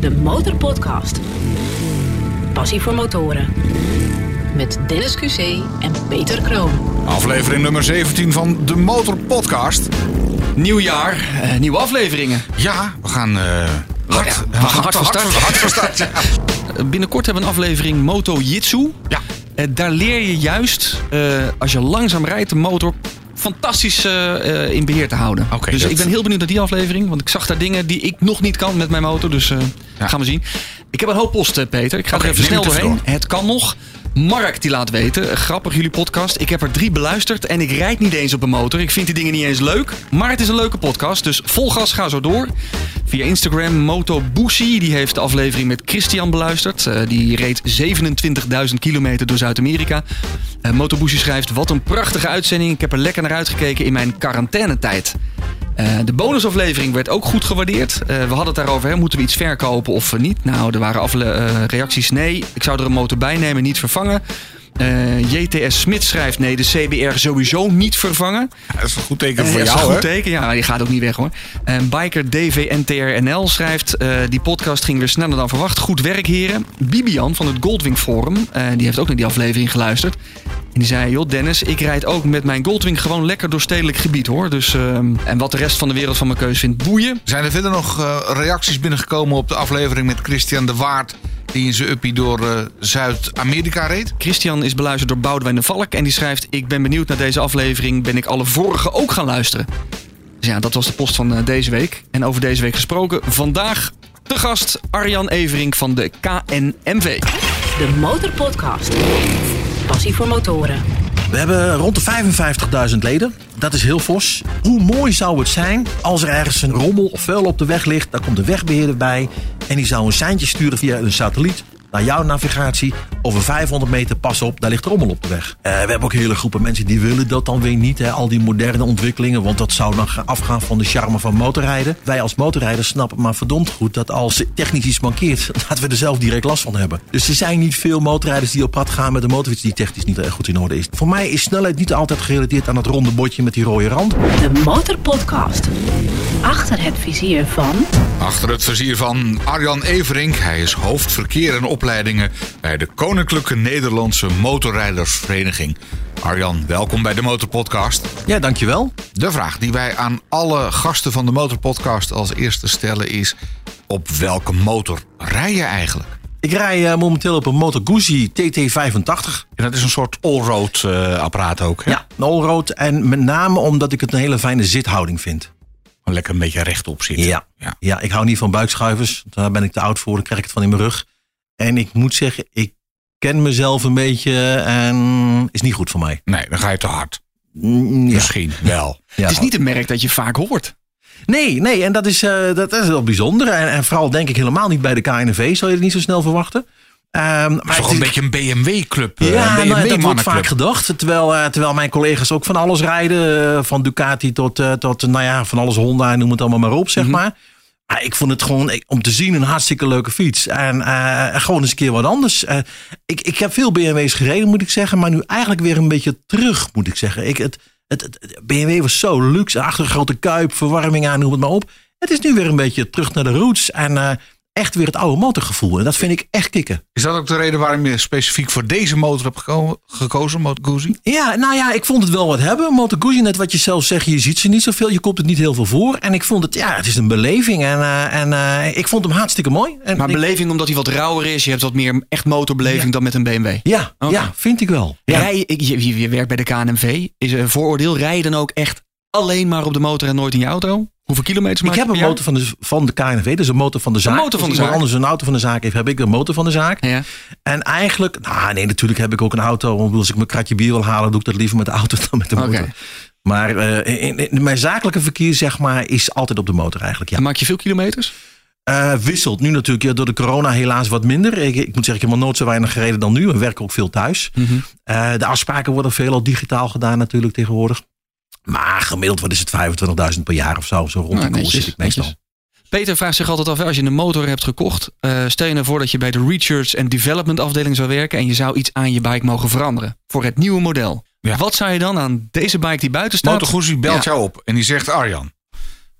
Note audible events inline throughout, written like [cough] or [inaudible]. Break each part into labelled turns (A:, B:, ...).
A: De Motorpodcast. Passie voor motoren. Met Dennis QC en Peter Kroon.
B: Aflevering nummer 17 van de Motor Podcast.
C: Nieuw jaar, eh, nieuwe afleveringen.
B: Ja, we gaan eh, hard,
C: ja, we gaan hard van start.
B: hard van start, ja. [laughs]
C: Binnenkort hebben we een aflevering Moto Jitsu.
B: Ja.
C: Eh, daar leer je juist, eh, als je langzaam rijdt, de motor fantastisch eh, eh, in beheer te houden. Dus
B: dat-
C: ik ben heel benieuwd naar die aflevering. Want ik zag daar dingen die ik nog niet kan met mijn motor. Dus
B: Ja.
C: gaan we zien. Ik heb een hoop posten, Peter. Ik ga er even snel doorheen. Het kan nog. Mark die laat weten, grappig jullie podcast. Ik heb er drie beluisterd en ik rijd niet eens op een motor. Ik vind die dingen niet eens leuk. Maar het is een leuke podcast, dus vol gas, ga zo door. Via Instagram, Moto Boosie, die heeft de aflevering met Christian beluisterd. Eh, die reed 27.000 kilometer door Zuid-Amerika. Eh Moto schrijft, wat een prachtige uitzending. Ik heb er lekker naar uitgekeken in mijn quarantainetijd. Eh, de bonusaflevering werd ook goed gewaardeerd. Eh, we hadden het daarover, hè, moeten we iets verkopen of niet? Nou, er waren afle- eh, reacties nee. Ik zou er een motor bij nemen, niet vervangen. Eh, JTS Smit schrijft nee, de CBR sowieso niet vervangen.
B: Dat is een goed teken
C: Eh,
B: voor
C: dat is
B: jou,
C: een goed teken, ja, die gaat ook niet weg hoor. En biker DVNTRNL schrijft, eh, die podcast ging weer sneller dan verwacht. Goed werk heren. Bibian van het Goldwing Forum, eh, die heeft ook naar die aflevering geluisterd. En die zei, joh Dennis, ik rijd ook met mijn Goldwing gewoon lekker door stedelijk gebied hoor. Dus, en wat de rest van de wereld van mijn keus vindt, boeien.
B: Zijn er verder nog eh, reacties binnengekomen op de aflevering met Christian de Waard... die in zijn uppie door eh, Zuid-Amerika reed?
C: Christian is beluisterd door Boudewijn de Valk en die schrijft... Ik ben benieuwd naar deze aflevering, ben ik alle vorige ook gaan luisteren. Dus ja, dat was de post van eh, deze week. En over deze week gesproken, vandaag de gast Arjan Everink van de KNMV.
A: De Motorpodcast. Passie voor motoren.
D: We hebben rond de 55.000 leden. Dat is heel fors. Hoe mooi zou het zijn als er ergens een rommel of vuil op de weg ligt. Daar komt de wegbeheerder bij. En die zou een seintje sturen via een satelliet naar jouw navigatie. Over 500 meter pas op, daar ligt rommel op de weg. Eh, we hebben ook hele groepen mensen die willen dat dan weer niet. Hè, al die moderne ontwikkelingen. Want dat zou dan gaan- afgaan van de charme van motorrijden. Wij als motorrijders snappen maar verdomd goed dat als technisch iets mankeert. [laughs] dat we er zelf direct last van hebben. Dus er zijn niet veel motorrijders die op pad gaan met een motorfiets die technisch niet erg goed in orde is. Voor mij is snelheid niet altijd gerelateerd aan het ronde bordje met die rode rand.
A: De Motorpodcast. Achter het vizier van...
B: Achter het vizier van Arjan Everink. Hij is hoofd verkeer en opleidingen... bij de Koninklijke Nederlandse Motorrijdersvereniging. Arjan, welkom bij de Motor Podcast.
D: Ja, dankjewel.
B: De vraag die wij aan alle gasten van de Motorpodcast als eerste stellen is... op welke motor rij je eigenlijk?
D: Ik rij eh, momenteel op een Moto Guzzi TT85.
B: En dat is een soort allroad eh apparaat ook. Hè?
D: Ja, een allroad. En met name omdat ik het een hele fijne zithouding vind.
B: Lekker een beetje rechtop zitten.
D: Ja.
B: ja.
D: Ja, ik hou niet van buikschuivers. Daar ben ik te oud voor. Dan krijg ik het van in mijn rug. En ik moet zeggen, ik ken mezelf een beetje en is niet goed voor mij.
B: Nee, dan ga je te hard.
D: Mm, Ja.
B: Misschien wel. [laughs]
D: Ja.
C: Het is niet een merk dat je vaak hoort.
D: Nee, nee, en dat is, eh, dat is wel bijzonder. En, en vooral denk ik helemaal niet bij de KNV, zou je het niet zo snel verwachten. Ehm, maar
B: Het is toch
D: het
B: een beetje een BMW-club. eh,
D: Ja,
B: een
D: nou, dat wordt vaak gedacht. Terwijl, eh, terwijl mijn collega's ook van alles rijden. eh, van Ducati tot, eh, tot nou ja, van alles Honda, noem het allemaal maar op, zeg maar. Maar ik vond het gewoon eh, om te zien een hartstikke leuke fiets. En eh, gewoon eens een keer wat anders. Eh, ik, ik heb veel BMW's gereden, moet ik zeggen. Maar nu eigenlijk weer een beetje terug, moet ik zeggen. Ik, het, het, BMW was zo luxe. Achter grote kuip, verwarming aan, noem het maar op. Het is nu weer een beetje terug naar de roots. En echt weer het oude motorgevoel. En dat vind ik echt kicken.
B: Is dat ook de reden waarom je specifiek voor deze motor hebt geko- gekozen, Moto Guzzi?
D: Ja, nou ja, ik vond het wel wat hebben. Moto Guzzi, net wat je zelf zegt, je ziet ze niet zoveel. Je komt het niet heel veel voor. En ik vond het, ja, het is een beleving. En, eh, en eh, ik vond hem hartstikke mooi. En
C: Maar
D: ik-
C: beleving omdat hij wat rauwer is. Je hebt wat meer echt motorbeleving dan met een BMW.
D: ja, ja, vind ik wel. Ja.
C: Rij, je, je, je werkt bij de KNMV. Is een vooroordeel? Rij je dan ook echt alleen maar op de motor en nooit in je auto? Hoeveel kilometers maak
D: Ik heb een motor van de, van de KNV, dus een motor van de zaak.
C: motor van de
D: Als iemand
C: zaak.
D: anders een auto van de zaak heeft, heb ik een motor van de zaak.
C: Ja.
D: En eigenlijk, nou nee, natuurlijk heb ik ook een auto. Want Als ik mijn kratje bier wil halen, doe ik dat liever met de auto [laughs] dan met de motor. Maar eh, in, in mijn zakelijke verkeer, zeg maar, is altijd op de motor eigenlijk, ja.
C: En maak je veel kilometers?
D: Eh, wisselt nu natuurlijk ja, door de corona helaas wat minder. Ik, ik moet zeggen, ik heb nog nooit zo weinig gereden dan nu. We werken ook veel thuis.
C: Mhm.
D: Eh, de afspraken worden veelal digitaal gedaan natuurlijk tegenwoordig. Maar gemiddeld wat is het 25.000 per jaar of zo. Zo rond
C: Nou,
D: de koers zit ik meestal.
C: netjes. Peter vraagt zich altijd af, als je een motor hebt gekocht, eh, stel je nou voor dat je bij de research en development afdeling zou werken en je zou iets aan je bike mogen veranderen voor het nieuwe model.
B: Ja.
C: Wat zou je dan aan deze bike die buiten staat?
B: Motor Guzzi belt
C: Ja.
B: jou op en die zegt Arjan.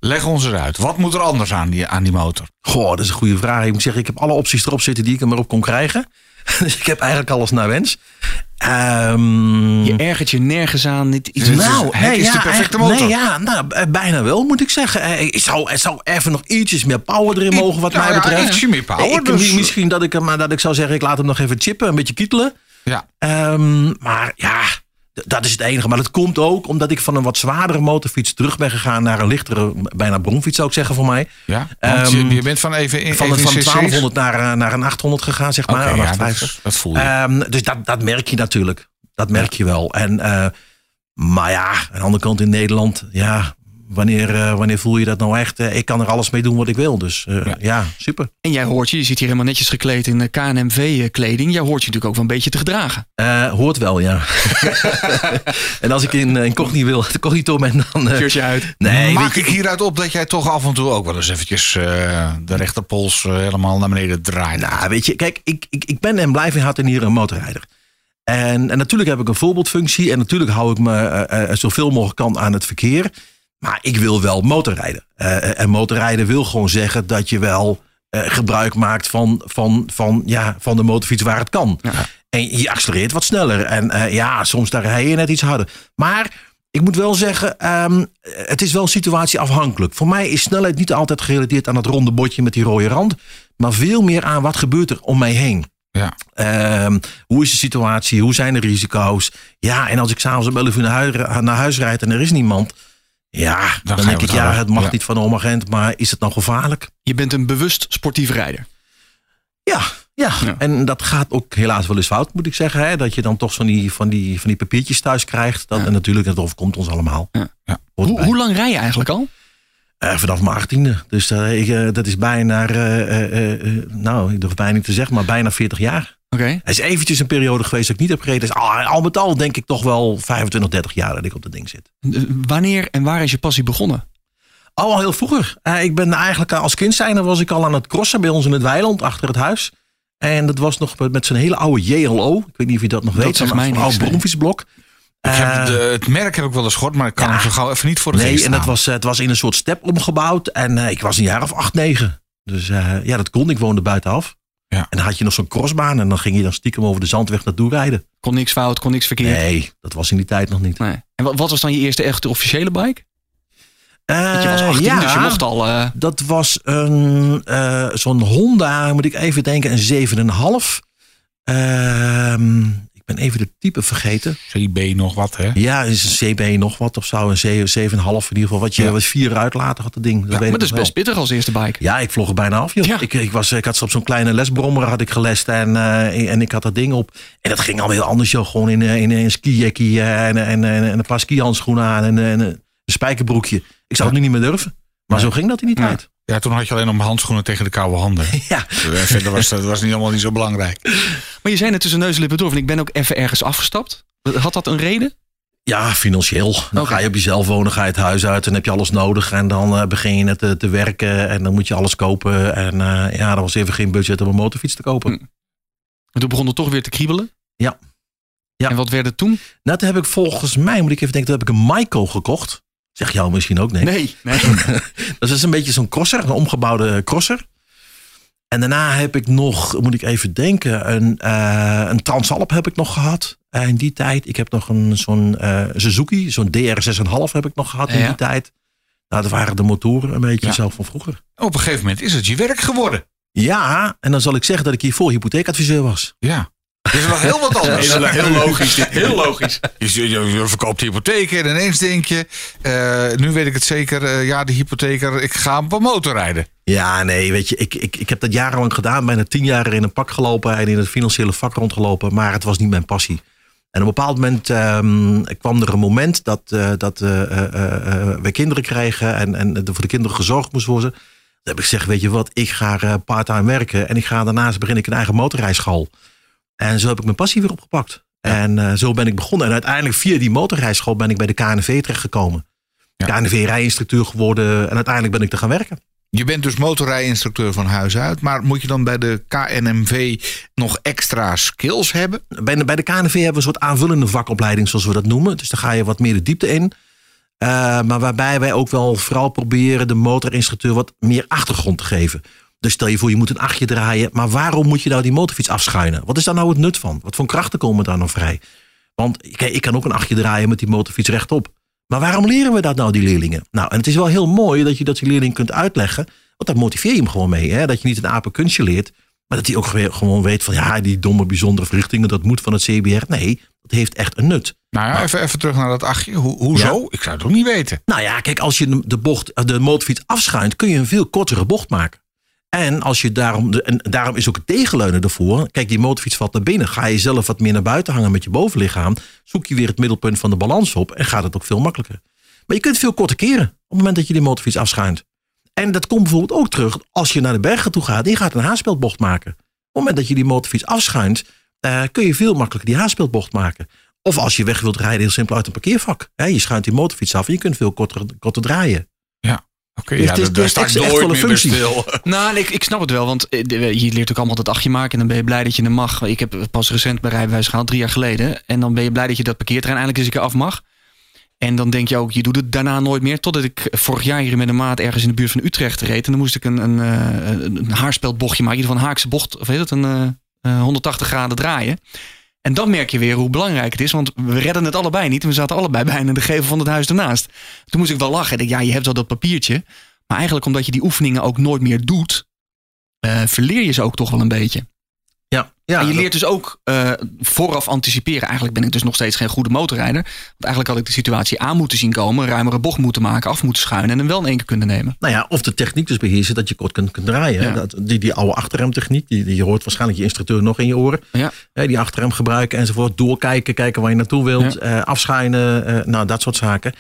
B: Leg ons eruit. Wat moet er anders aan die, aan die motor?
D: Goh, dat is een goede vraag. Ik moet zeggen, ik heb alle opties erop zitten die ik er maar op kon krijgen. [laughs] dus ik heb eigenlijk alles naar wens. Ehm,
C: Je ergert je nergens aan. Niet iets
D: nou,
B: het
D: nee,
B: is
D: ja,
B: de perfecte
D: eh,
B: motor.
D: Nee, ja, nou, eh, bijna wel, moet ik zeggen. Eh, Ik zou, het zou even nog ietsjes meer power erin mogen, wat mij
B: ja,
D: betreft.
B: ietsje meer power,
D: Ik-
B: dus-
D: Misschien dat ik, maar dat ik zou zeggen, ik laat hem nog even chippen, een beetje kietelen.
B: Ja.
D: Ehm, maar ja, dat is het enige. Maar dat komt ook omdat ik van een wat zwaardere motorfiets terug ben gegaan naar een lichtere, bijna bromfiets zou ik zeggen voor mij.
B: Ja, want je,
D: Ehm,
B: je bent van even in
D: Van,
B: even
D: van
B: cc's.
D: 1200 naar, eh, naar een 800 gegaan, zeg maar.
B: Oké,
D: een
B: ja, dat,
D: 850.
B: dat voel je.
D: Ehm, dus dat, dat merk je natuurlijk. Dat merk je wel. En, eh, maar ja, aan de andere kant in Nederland, ja, wanneer, eh, wanneer voel je dat nou echt? Eh, ik kan er alles mee doen wat ik wil. Dus eh,
B: Ja.
D: ja. super.
C: En jij hoort je, je zit hier helemaal netjes gekleed in KNMV-kleding. Jij hoort je natuurlijk ook wel een beetje te gedragen.
D: Eh, hoort wel, ja. [laughs] en als ik in uh, incognito wil, [laughs] incognito ben, dan... eh,
C: Shirtje uit.
D: nee,
B: Maak ik hieruit op dat jij toch af en toe ook wel eens eventjes eh, de rechterpols helemaal naar beneden draait?
D: Nou, weet je, kijk, ik, ik, ik ben en blijf in hart en nieren een motorrijder. En, en natuurlijk heb ik een voorbeeldfunctie. En natuurlijk hou ik me zoveel mogelijk kan aan het verkeer. Maar ik wil wel motorrijden. Eh, en motorrijden wil gewoon zeggen dat je wel eh, gebruik maakt van, van, van, ja, van de motorfiets waar het kan. En je accelereert wat sneller. En eh, ja, soms daar rij je net iets harder. Maar ik moet wel zeggen, ehm, het is wel situatieafhankelijk. Voor mij is snelheid niet altijd gerelateerd aan het ronde bordje met die rode rand. Maar veel meer aan wat gebeurt er om mij heen.
B: Ja.
D: Ehm, hoe is de situatie? Hoe zijn de risico's? Ja, en als ik s'avonds om 11 uur naar huis, naar huis rijd en er is niemand. Ja, dan, denk ik, ja, het mag
B: Ja.
D: niet van de omagent, maar is het nou gevaarlijk?
C: Je bent een bewust sportief rijder.
D: Ja, ja,
C: Ja.
D: en dat gaat ook helaas wel eens fout, moet ik zeggen. Hè? Dat je dan toch van die, van die, van die papiertjes thuis krijgt. Dat, En natuurlijk, dat overkomt ons allemaal.
C: Hoe, hoe lang rij je eigenlijk al?
D: Eh, vanaf mijn achttiende. Dus eh, ik, eh, dat is bijna, nou, ik durf bijna niet te zeggen, maar bijna 40 jaar.
C: Oké.
D: Er is eventjes een periode geweest dat ik niet heb gereden. Dus al, al met al denk ik toch wel 25, 30 jaar dat ik op dat ding zit.
C: Eh, Wanneer en waar is je passie begonnen?
D: Oh, al heel vroeger. Eh, ik ben eigenlijk als kind zijnde was ik al aan het crossen bij ons in het weiland achter het huis. En dat was nog met- met zo'n hele oude JLO. Ik weet niet of je dat nog
C: Dat
D: weet.
C: zegt
D: Zo'n
C: mij
D: zo'n
C: niks,
D: oud
C: nee.
D: bromfietsblok.
B: Ik heb
D: Eh,
B: de, het merk heb ik wel eens gehoord, maar ik kan
D: ja.
B: hem zo gauw even niet voor de
D: nee,
B: geest
D: en dat was, eh, het was in een soort step omgebouwd. En eh, ik was een jaar of acht, negen. Dus eh, ja, dat kon. Ik woonde buitenaf.
B: Ja.
D: En dan had je nog zo'n crossbaan. En dan ging je dan stiekem over de zandweg naartoe rijden.
C: Kon niks fout, kon niks verkeerd.
D: Nee, dat was in die tijd nog niet.
C: Nee. En wat, was dan je eerste echte officiële bike? Want je was
D: Eh,
C: 18,
D: ja.
C: dus je mocht al... eh,
D: Dat was een, eh, zo'n Honda, moet ik even denken, een 7,5. Ben even de type vergeten.
B: CB nog wat, hè?
D: Ja, is een CB nog wat of zo. Een C- 7,5 in ieder geval. Wat je
B: Ja.
D: was vier uitlaten had dat ding. Dat weet
C: maar dat is best pittig als eerste bike.
D: Ja, ik vlog er bijna af, joh.
C: Ja.
D: Ik, ik, was, ik had op zo'n kleine lesbrommer had ik gelest en, eh, en ik had dat ding op. En dat ging al heel anders, joh. Gewoon in, eh, in, een skijackie eh, en, en, en, en een paar skihandschoenen aan en, en een spijkerbroekje. Ik zou het nu niet meer durven. Maar zo ging dat in die tijd.
B: Ja, toen had je alleen nog handschoenen tegen de koude handen. [laughs]
D: Ja.
B: Verder was dat was niet allemaal niet zo belangrijk.
C: Maar je zei net tussen neus en lippen door. van ik ben ook even ergens afgestapt. Had dat een reden?
D: Ja, financieel. Dan ga je op jezelf wonen, ga je het huis uit en heb je alles nodig. En dan eh, begin je net te, te werken en dan moet je alles kopen. En eh, ja, er was even geen budget om een motorfiets te kopen.
C: Hm. En toen begon het toch weer te kriebelen?
D: Ja. Ja.
C: En wat werd het toen?
D: Nou, toen heb ik volgens mij, moet ik even denken, toen heb ik een Maiko gekocht. Zeg jou misschien ook, nee.
C: Nee. nee. [laughs]
D: Dat is een beetje zo'n crosser, een omgebouwde crosser. En daarna heb ik nog, moet ik even denken, een, eh een Transalp heb ik nog gehad. Eh, in die tijd. Ik heb nog een zo'n eh, Suzuki, zo'n DR6,5 heb ik nog gehad in
C: Ja.
D: die tijd. Nou, dat waren de motoren een beetje
B: Ja.
D: zelf van vroeger.
B: Op een gegeven moment is het je werk geworden.
D: Ja, en dan zal ik zeggen dat ik hiervoor hypotheekadviseur was.
B: Ja. Dat is nog heel wat anders.
C: Heel logisch dit. [laughs] Heel logisch.
B: Je, je, je verkoopt hypotheken en ineens denk je... eh, nu weet ik het zeker, eh, ja, de hypotheker, ik ga op een motor rijden.
D: Ja, nee, weet je, ik, ik, ik heb dat jarenlang gedaan. Bijna tien jaar in een pak gelopen en in het financiële vak rondgelopen. Maar het was niet mijn passie. En op een bepaald moment ehm, kwam er een moment dat, eh, dat eh, eh, eh, we kinderen kregen. En, en er voor de kinderen gezorgd moest worden. Toen heb ik gezegd, weet je wat, ik ga eh, part-time werken. En ik ga daarnaast begin ik een eigen motorrijschool. En zo heb ik mijn passie weer opgepakt. En eh, zo ben ik begonnen. En uiteindelijk via die motorrijschool ben ik bij de KNV terechtgekomen.
B: Ja.
D: KNV rijinstructeur geworden. En uiteindelijk ben ik te gaan werken.
B: Je bent dus motorrijinstructeur van huis uit. Maar moet je dan bij de KNMV nog extra skills hebben?
D: bij de, bij de KNV hebben we een soort aanvullende vakopleiding, zoals we dat noemen. Dus daar ga je wat meer de diepte in. Uh, maar waarbij wij ook wel vooral proberen de motorinstructeur wat meer achtergrond te geven. Dus stel je voor, je moet een achtje draaien. Maar waarom moet je nou die motorfiets afschuinen? Wat is daar nou het nut van? Wat voor krachten komen daar nou vrij? Want kijk, ik kan ook een achtje draaien met die motorfiets rechtop. Maar waarom leren we dat nou, die leerlingen? Nou, en het is wel heel mooi dat je dat die leerling kunt uitleggen. Want daar motiveer je hem gewoon mee. Hè? Dat je niet een apenkunstje leert. Maar dat hij ook gewoon weet van ja, die domme bijzondere verrichtingen, dat moet van het CBR. Nee, dat heeft echt een nut.
B: Nou ja, even, even terug naar dat achtje. Ho hoezo? Ik zou het ook niet weten.
D: Nou ja, kijk, als je de, bocht, de motorfiets afschuint, kun je een veel kortere bocht maken. En, als je daarom, en daarom is ook het tegenleunen ervoor. Kijk, die motorfiets valt naar binnen. Ga je zelf wat meer naar buiten hangen met je bovenlichaam. Zoek je weer het middelpunt van de balans op. En gaat het ook veel makkelijker. Maar je kunt veel korter keren. Op het moment dat je die motorfiets afschuint. En dat komt bijvoorbeeld ook terug als je naar de bergen toe gaat. En gaat een haarspeldbocht maken. Op het moment dat je die motorfiets afschuint. Uh, kun je veel makkelijker die haarspeldbocht maken. Of als je weg wilt rijden, heel simpel uit een parkeervak. je schuint die motorfiets af en je kunt veel korter, korter draaien.
B: Ja. Oké, okay, dus ja, daar sta ik nooit meer functie. stil. [laughs]
C: Nou, ik, ik snap het wel, want eh, je leert ook allemaal dat achtje maken en dan ben je blij dat je hem mag. Ik heb pas recent mijn rijbewijs gehaald, drie jaar geleden. En dan ben je blij dat je dat parkeerterrein eindelijk eens een keer af mag. En dan denk je ook, je doet het daarna nooit meer. Totdat ik vorig jaar hier met een maat ergens in de buurt van Utrecht reed. En dan moest ik een, een, eh, een, een haarspeldbochtje maken. In ieder geval een haakse bocht, of heet het, een uh, 180 graden draaien. En dan merk je weer hoe belangrijk het is. Want we redden het allebei niet. We zaten allebei [laughs] bijna in de gevel van het huis ernaast. Toen moest ik wel lachen. Ik ja, je hebt wel dat papiertje. Maar eigenlijk omdat je die oefeningen ook nooit meer doet, uh, verleer je ze ook toch wel een beetje.
D: Ja,
C: en je leert dus ook uh, vooraf anticiperen. Eigenlijk ben ik dus nog steeds geen goede motorrijder. Want eigenlijk had ik de situatie aan moeten zien komen. Een ruimere bocht moeten maken, af moeten schuinen. En hem wel in één keer kunnen nemen.
D: Nou ja, of de techniek dus beheersen dat je kort kunt, kunt draaien. Ja. Dat, die, die oude achterremtechniek. Die, die, je hoort waarschijnlijk je instructeur nog in je oren. Ja. die achterrem gebruiken enzovoort. Doorkijken, kijken waar je naartoe wilt. Uh, afschuinen, uh, nou dat soort zaken.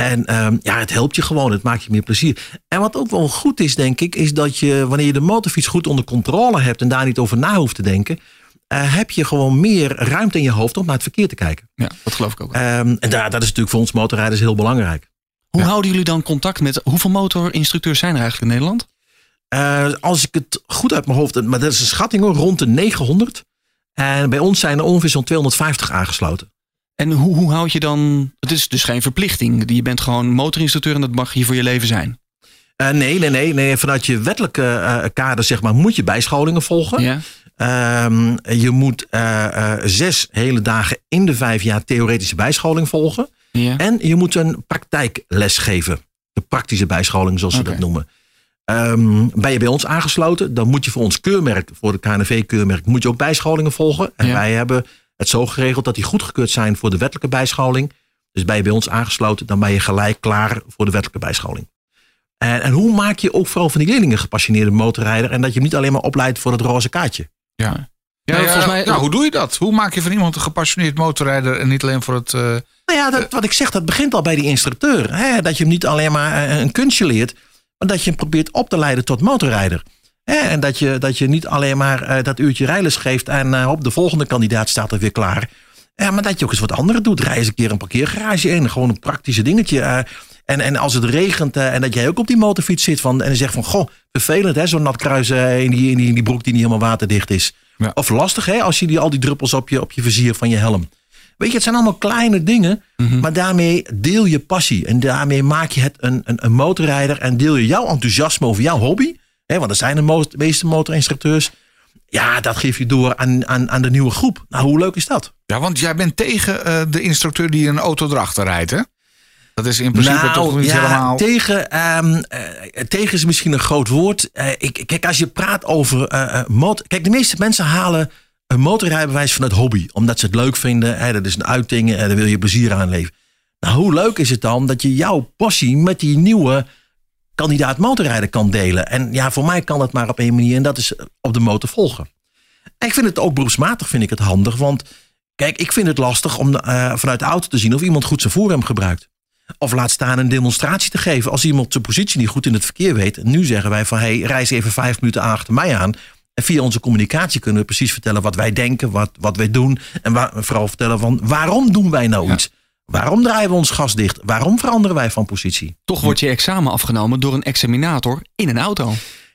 D: En um, ja, het helpt je gewoon. Het maakt je meer plezier. En wat ook wel goed is, denk ik, is dat je wanneer je de motorfiets goed onder controle hebt en daar niet over na hoeft te denken, uh, heb je gewoon meer ruimte in je hoofd om naar het verkeer te kijken.
C: Ja, dat geloof ik ook.
D: Um, en daar, dat is natuurlijk voor ons motorrijders heel belangrijk.
C: Hoe houden jullie dan contact met hoeveel motorinstructeurs zijn er eigenlijk in Nederland?
D: Uh, als ik het goed uit mijn hoofd, maar dat is een schatting hoor, rond de 900. En bij ons zijn er ongeveer zo'n 250 aangesloten.
C: En hoe, hoe houd je dan. Het is dus geen verplichting. Je bent gewoon motorinstructeur en dat mag hier voor je leven zijn.
D: Uh, nee, nee, nee, nee. Vanuit je wettelijke uh, kader zeg maar, moet je bijscholingen volgen. Ja. Um, je moet uh, zes hele dagen in de vijf jaar theoretische bijscholing volgen. Ja. En je moet een praktijkles geven. De praktische bijscholing, zoals ze dat noemen. Um, ben je bij ons aangesloten, dan moet je voor ons keurmerk, voor de KNV-keurmerk, moet je ook bijscholingen volgen. En ja. wij hebben het zo geregeld dat die goedgekeurd zijn voor de wettelijke bijscholing. Dus ben je bij ons aangesloten, dan ben je gelijk klaar voor de wettelijke bijscholing. En, en hoe maak je ook vooral van die leerlingen gepassioneerde motorrijder en dat je hem niet alleen maar opleidt voor het roze kaartje?
B: Ja. Ja, ja, volgens mij, nou, hoe doe je dat? Hoe maak je van iemand een gepassioneerd motorrijder en niet alleen voor het. Uh, nou
D: ja, dat, wat ik zeg, dat begint al bij die instructeur. Hè? Dat je hem niet alleen maar eh, een kunstje leert, maar dat je hem probeert op te leiden tot motorrijder. En dat je, dat je niet alleen maar uh, dat uurtje rijles geeft en uh, op de volgende kandidaat staat er weer klaar. Ja, maar dat je ook eens wat andere doet. Rij eens een keer een parkeergarage in. Gewoon een praktische dingetje. Uh, en, en als het regent en dat jij ook op die motorfiets zit van, en zegt van, goh, vervelend hè, zo'n nat kruis in, die, in, die, in die broek die niet helemaal waterdicht is. Ja. Of lastig hè, als je die, al die druppels op je, op je vizier van je helm. Weet je, het zijn allemaal kleine dingen, mm -hmm. maar daarmee deel je passie. En daarmee maak je het een, een, een motorrijder en deel je jouw enthousiasme over jouw hobby want er zijn de meeste motorinstructeurs. Ja, dat geef je door aan, aan, aan de nieuwe groep. Nou, hoe leuk is dat?
B: Ja, want jij bent tegen uh, de instructeur die een auto erachter rijdt, hè? Dat is in principe nou, toch niet ja, helemaal...
D: Tegen, um, uh, tegen is misschien een groot woord. Uh, ik, kijk, als je praat over motor... Kijk, de meeste mensen halen een motorrijbewijs van het hobby. Omdat ze het leuk vinden. Hè, dat is een uiting en daar wil je plezier aan leven. Nou, hoe leuk is het dan dat je jouw passie met die nieuwe kandidaat motorrijder kan delen. En ja, voor mij kan dat maar op één manier en dat is op de motor volgen. En ik vind het ook beroepsmatig vind ik het handig, want kijk, ik vind het lastig om uh, vanuit de auto te zien of iemand goed zijn voorrem gebruikt. Of laat staan een demonstratie te geven als iemand zijn positie niet goed in het verkeer weet. nu zeggen wij van hey, reis even vijf minuten achter mij aan. En via onze communicatie kunnen we precies vertellen wat wij denken, wat, wat wij doen. En waar, vooral vertellen van waarom doen wij nou iets. Waarom draaien we ons gas dicht? Waarom veranderen wij van positie?
C: Toch wordt je examen afgenomen door een examinator in een auto.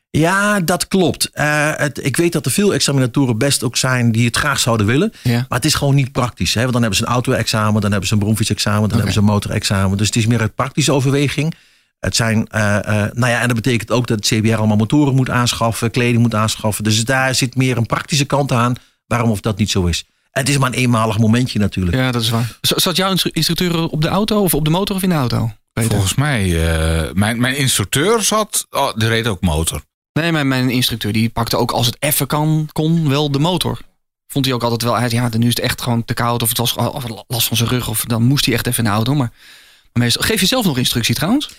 D: Ja, dat klopt. Eh, het, ik weet dat er veel examinatoren best ook zijn die het graag zouden willen.
C: Ja.
D: Maar het is gewoon niet praktisch. Hè? Want dan hebben ze een auto-examen, dan hebben ze een bronfietsexamen, dan hebben ze een motorexamen. Dus het is meer uit praktische overweging. Het zijn, eh, eh, nou ja, en dat betekent ook dat het CBR allemaal motoren moet aanschaffen, kleding moet aanschaffen. Dus daar zit meer een praktische kant aan. Waarom of dat niet zo is. En het is maar een eenmalig momentje natuurlijk.
C: Ja, dat is waar. Zat jouw instru- instructeur op de auto of op de motor of in de auto? Peter?
B: Volgens mij, eh, mijn, mijn instructeur zat, oh, die reed ook motor.
C: Nee, mijn, mijn instructeur die pakte ook als het even kan, kon wel de motor. Vond hij ook altijd wel uit, ja, nu is het echt gewoon te koud of het was of last van zijn rug of dan moest hij echt even in de auto. Maar, maar meestal, geef je zelf nog instructie trouwens?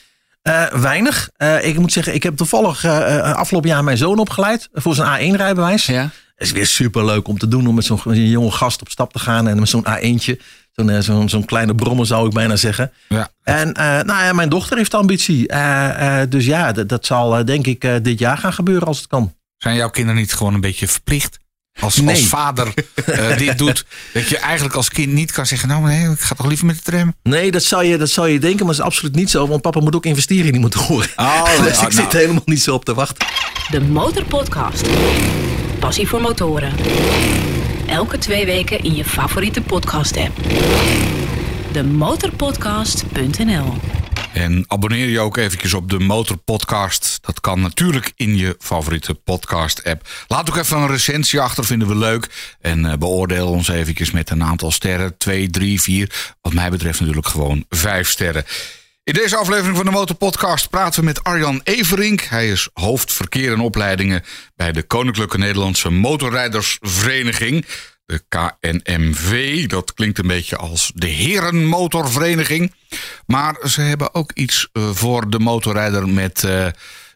D: Eh, weinig. Eh, ik moet zeggen, ik heb toevallig eh, eh, afgelopen jaar mijn zoon opgeleid voor zijn A1-rijbewijs.
C: Ja.
D: Het is weer super leuk om te doen om met zo'n jonge gast op stap te gaan en met zo'n A1'tje. Zo'n eh, zo'n zo'n kleine brommer zou ik bijna zeggen.
B: Ja.
D: En eh, nou ja, mijn dochter heeft ambitie. Eh, eh, dus ja, dat, zal denk ik eh, dit jaar gaan gebeuren als het kan.
B: Zijn jouw kinderen niet gewoon een beetje verplicht? Als,
D: Nee.
B: als vader eh, dit [laughs] doet, dat je eigenlijk als kind niet kan zeggen: Nou, nee, ik ga toch liever met de tram.
D: Nee, dat zou, je, dat zou je denken, maar dat is absoluut niet zo. Want papa moet ook investeren in die motoren.
B: Oh, [laughs]
D: dus ik zit er helemaal niet zo op te wachten.
A: De Motorpodcast. Passie voor motoren. Elke twee weken in je favoriete podcast app. Demotorpodcast.nl
B: En abonneer je ook eventjes op de Motor Podcast. Dat kan natuurlijk in je favoriete podcast app. Laat ook even een recensie achter, vinden we leuk. En eh, beoordeel ons eventjes met een aantal sterren. 2, 3, 4. Wat mij betreft natuurlijk gewoon 5 sterren. In deze aflevering van de Motor Podcast praten we met Arjan Everink. Hij is hoofd verkeer en opleidingen bij de Koninklijke Nederlandse Motorrijdersvereniging. De KNMV, dat klinkt een beetje als de Herenmotorvereniging. Maar ze hebben ook iets eh, voor de motorrijder met, eh,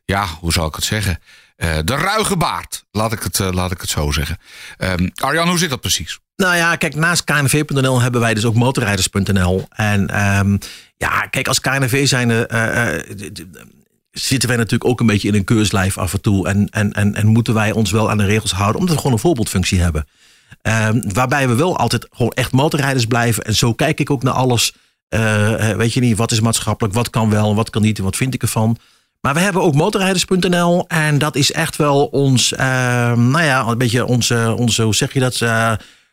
B: ja, hoe zal ik het zeggen? Eh, de ruige baard, laat ik het, laat ik het zo zeggen. Ehm, Arjan, hoe zit dat precies?
D: Nou ja, kijk, naast knv.nl hebben wij dus ook motorrijders.nl. En ehm, ja, kijk, als KNV zijn eh, eh, zitten wij natuurlijk ook een beetje in een keurslijf af en toe. En, en, en, en moeten wij ons wel aan de regels houden, omdat we gewoon een voorbeeldfunctie hebben. Ehm, waarbij we wel altijd gewoon echt motorrijders blijven. En zo kijk ik ook naar alles. Eh, weet je niet, wat is maatschappelijk, wat kan wel en wat kan niet en wat vind ik ervan. Maar we hebben ook motorrijders.nl en dat is echt wel ons, ehm, nou ja, een beetje onze, onze hoe zeg je dat?